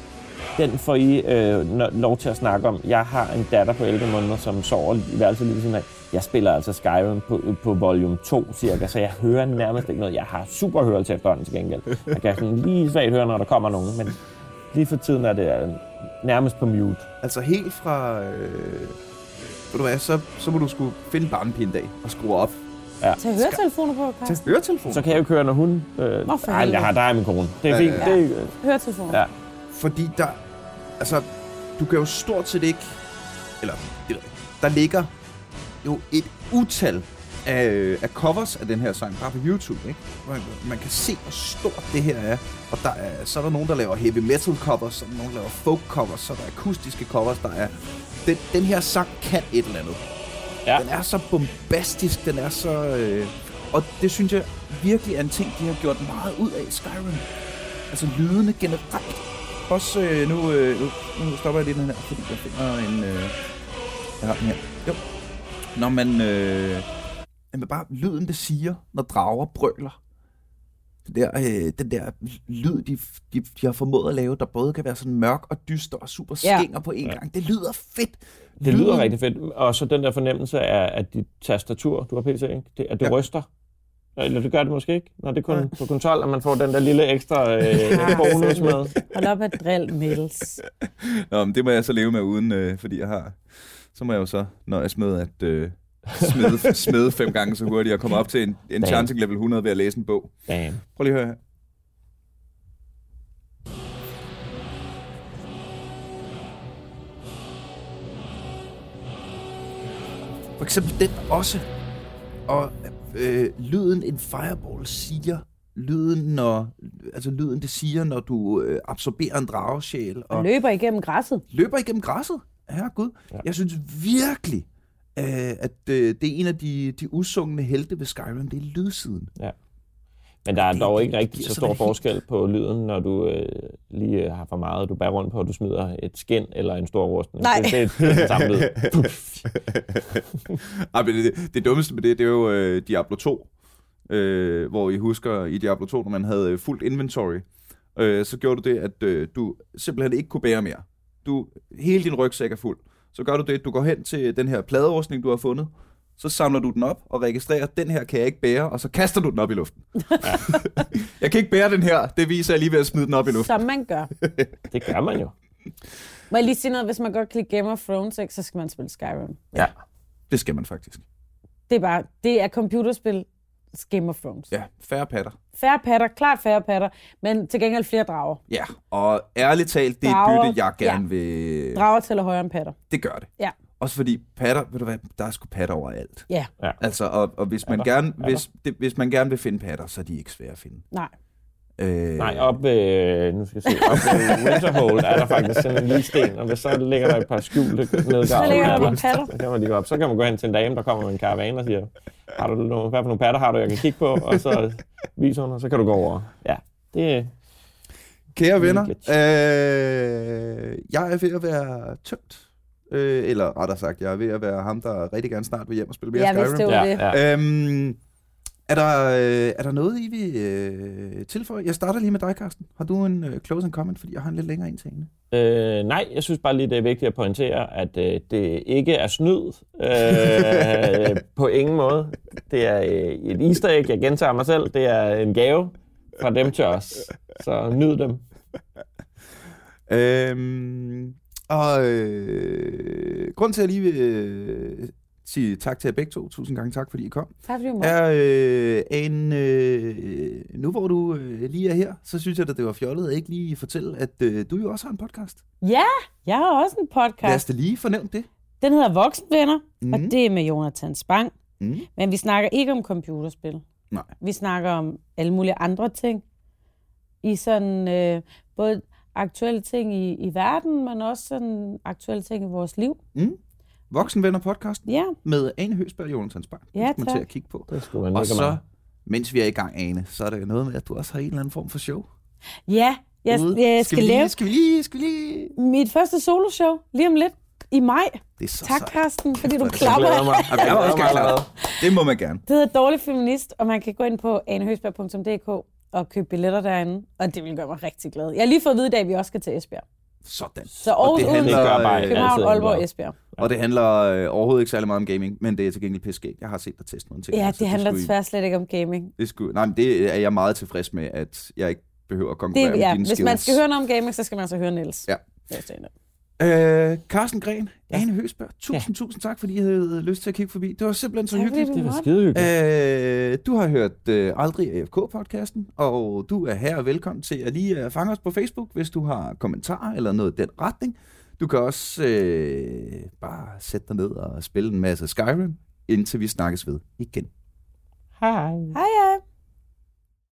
den får I øh, lov til at snakke om. Jeg har en datter på 11 måneder, som sover i værelset lige ved siden af. Jeg spiller altså Skyrim på, på volume 2 cirka, så jeg hører nærmest ikke noget. Jeg har super hørelse efterhånden til gengæld. Jeg kan sådan lige svagt høre, når der kommer nogen, men lige for tiden er det øh, nærmest på mute. Altså helt fra... Øh, ved du hvad, så, så må du skulle finde barnepige en dag og skrue op Tag høretelefoner på, til Carsten. høretelefon. Så kan jeg jo ikke høre, når hun... Øh, Nå, for ej, helvede. jeg har dig min kone. Det er Ja, fint. ja, Det, øh, Høretelefoner. Ja. Fordi der... Altså, du kan jo stort set ikke... Eller, det. Der ligger jo et utal af, af covers af den her sang, bare på YouTube, ikke? Man, man kan se, hvor stort det her er. Og der er, så er der nogen, der laver heavy metal covers, så er der nogen, der laver folk covers, så er der akustiske covers, der er... Den, den her sang kan et eller andet. Ja. Den er så bombastisk, den er så... Øh, og det synes jeg virkelig er en ting, de har gjort meget ud af i Skyrim. Altså lydene generelt. Også øh, nu, øh, nu, nu stopper jeg lige den her, fordi jeg finder en... Øh, jeg har den her. Jo. Når man... Øh, jamen bare lyden, det siger, når drager brøler. Den der, øh, den der lyd, de, de, de har formået at lave, der både kan være sådan mørk og dyster og super Ja. skinger på en gang. Det lyder fedt. det lyder rigtig fedt. Og så den der fornemmelse af, at dit tastatur, du har PC, ikke? Det, at det Ja. ja. ryster. Eller det gør det måske ikke, når det er kun på kontrol, at man får den der lille ekstra øh, bonus med. Hold op at drill, Niels. Nå, men det må jeg så leve med uden, øh, fordi jeg har... Så må jeg jo så nøjes med at øh, smide, smide fem gange så hurtigt og komme op til en, en Damn. chancing level 100 ved at læse en bog. Damn. Prøv lige at høre her. For eksempel den også. Og øh, lyden en fireball siger, lyden når, altså lyden det siger, når du øh, absorberer en dragesjæl. Og løber igennem græsset. løber igennem græsset. Herregud. Ja. Jeg synes virkelig, øh, at øh, det er en af de, de usungne helte ved Skyrim. Det er lydsiden. Men der er Det- dog det ikke rigtig giver så stor forskel på lyden, når du øh, lige øh, har for meget, du bærer rundt på, at du smider et skin eller en stor rustning. Nej. Det, det, det er den samme lyd. Ej, men det, det, det dummeste med det, det er jo øh, Diablo 2. Øh, hvor I husker i Diablo 2, når man havde øh, fuldt inventory, øh, så gjorde du det, at øh, du simpelthen ikke kunne bære mere. Du, hele din rygsæk er fuld. Så gør du det, at du går hen til den her pladerustning, du har fundet, så samler du den op og registrerer, den her kan jeg ikke bære, og så kaster du den op i luften. jeg kan ikke bære den her, det viser jeg lige ved at smide den op i luften. Som man gør. Det gør man jo. Må jeg lige sige noget? Hvis man godt kan lide Game of Thrones, ikke, så skal man spille Skyrim. Ja. Det skal man faktisk. Det er bare, det er computerspil Game of Thrones. Ja, færre patter. Færre patter, klart færre patter, men til gengæld flere drager. Ja, og ærligt talt, det er et bytte, jeg gerne vil... Drager tæller højere end patter. Det gør det. Ja. Også fordi patter, ved du hvad, der er sgu patter overalt. Ja, Altså, og, og hvis, man Patter, gerne, hvis, det, hvis man gerne vil finde patter, så er de ikke svære at finde. nej. Øh, Nej, op ved, nu skal jeg se, op ved Winterhold er der faktisk sådan en lille sten, og hvis så ligger der et par skjulte nedgravede Så ligger der patter, nogle patter. Så kan man lige gå op. Så kan man gå hen til en dame, der kommer med en karavane og siger, har du nogle, hvad for nogle patter har du, jeg kan kigge på, og så viser hun, og så kan du gå over. Ja, det, Kære venner, øh, jeg er ved at være tømt. Øh, eller rettere sagt, jeg er ved at være ham, der rigtig gerne snart vil hjem og spille mere Jeg Skyrim. Ja, det. ja. Øhm, er, der, øh, er der noget, I vil øh, tilføje? Jeg starter lige med dig, Carsten. Har du en øh, close and comment, fordi jeg har en lidt længere en til hende? Øh, nej, jeg synes bare lige, det er vigtigt at pointere, at øh, det ikke er snyd øh, på ingen måde. Det er øh, et easter egg, jeg gentager mig selv. Det er en gave fra dem til os. Så nyd dem. Øhm, og øh, grund til, at jeg lige vil øh, sige tak til jer begge to. Tusind gange tak, fordi I kom. Tak fordi du måtte. Er øh, en, øh, nu hvor du øh, lige er her, så synes jeg, at det var fjollet at ikke lige fortælle, at øh, du jo også har en podcast. Ja, jeg har også en Lad os podcast. da lige fornævne det. Den hedder Voksenvenner, mm. og Mhm. det er med Jonathan Spang. Mm. Men vi snakker ikke om computerspil. Nej. Vi snakker om alle mulige andre ting. I sådan øh, både aktuelle ting i, i verden, men også sådan aktuelle ting i vores liv. Mm. Voksenvenner podcasten Ja, med Ane Høsberg og Jonathan Spang. Ja, Det skal man tak. til at kigge på. Det skulle man Og så, meget. mens vi er i gang, Ane, så er der jo noget med, at du også har en eller anden form for show. ja jeg, ude. jeg skal, vi lige, lave Skal vi lige, skal vi lige... mit første soloshow lige om lidt i maj. Det er så Tak, sejt. Carsten, fordi du Jeg klapper. glæder mig. Jeg er også allerede. Det må man gerne. Det hedder Dårlig Feminist, og man kan gå ind på anehøsberg.dk og købe billetter derinde, og det vil gøre mig rigtig glad. Jeg har lige fået at vide i dag, at vi også skal til Esbjerg. Sådan. Så Aarhus, det Odense, handler, Det gør bare øh, København, en Aalborg. Esbjerg. Og det handler øh, overhovedet ikke særlig meget om gaming, men det er til gengæld pisse Jeg har set dig teste nogle ting. Ja, så det handler desværre slet ikke om gaming. Det skulle, nej, men det er jeg meget tilfreds med, at jeg ikke behøver at konkurrere Det, med ja, dine hvis skills. man skal høre noget om gaming, så skal man altså høre Niels. Ja. Det er. Øh, Carsten Gren, Ja. Ane Høsberg, tusind, tusind tak, fordi I havde lyst til at kigge forbi. Det var simpelthen så Tak, hyggeligt. Det var skide hyggeligt. Øh, du har hørt øh, Aldrig AFK-podcasten, og du er her og velkommen til at lige øh, fange os på Facebook, hvis du har kommentarer eller noget i den retning. Du kan også øh, bare sætte dig ned og spille en masse Skyrim, indtil vi snakkes ved igen. Hej. Hej, hej.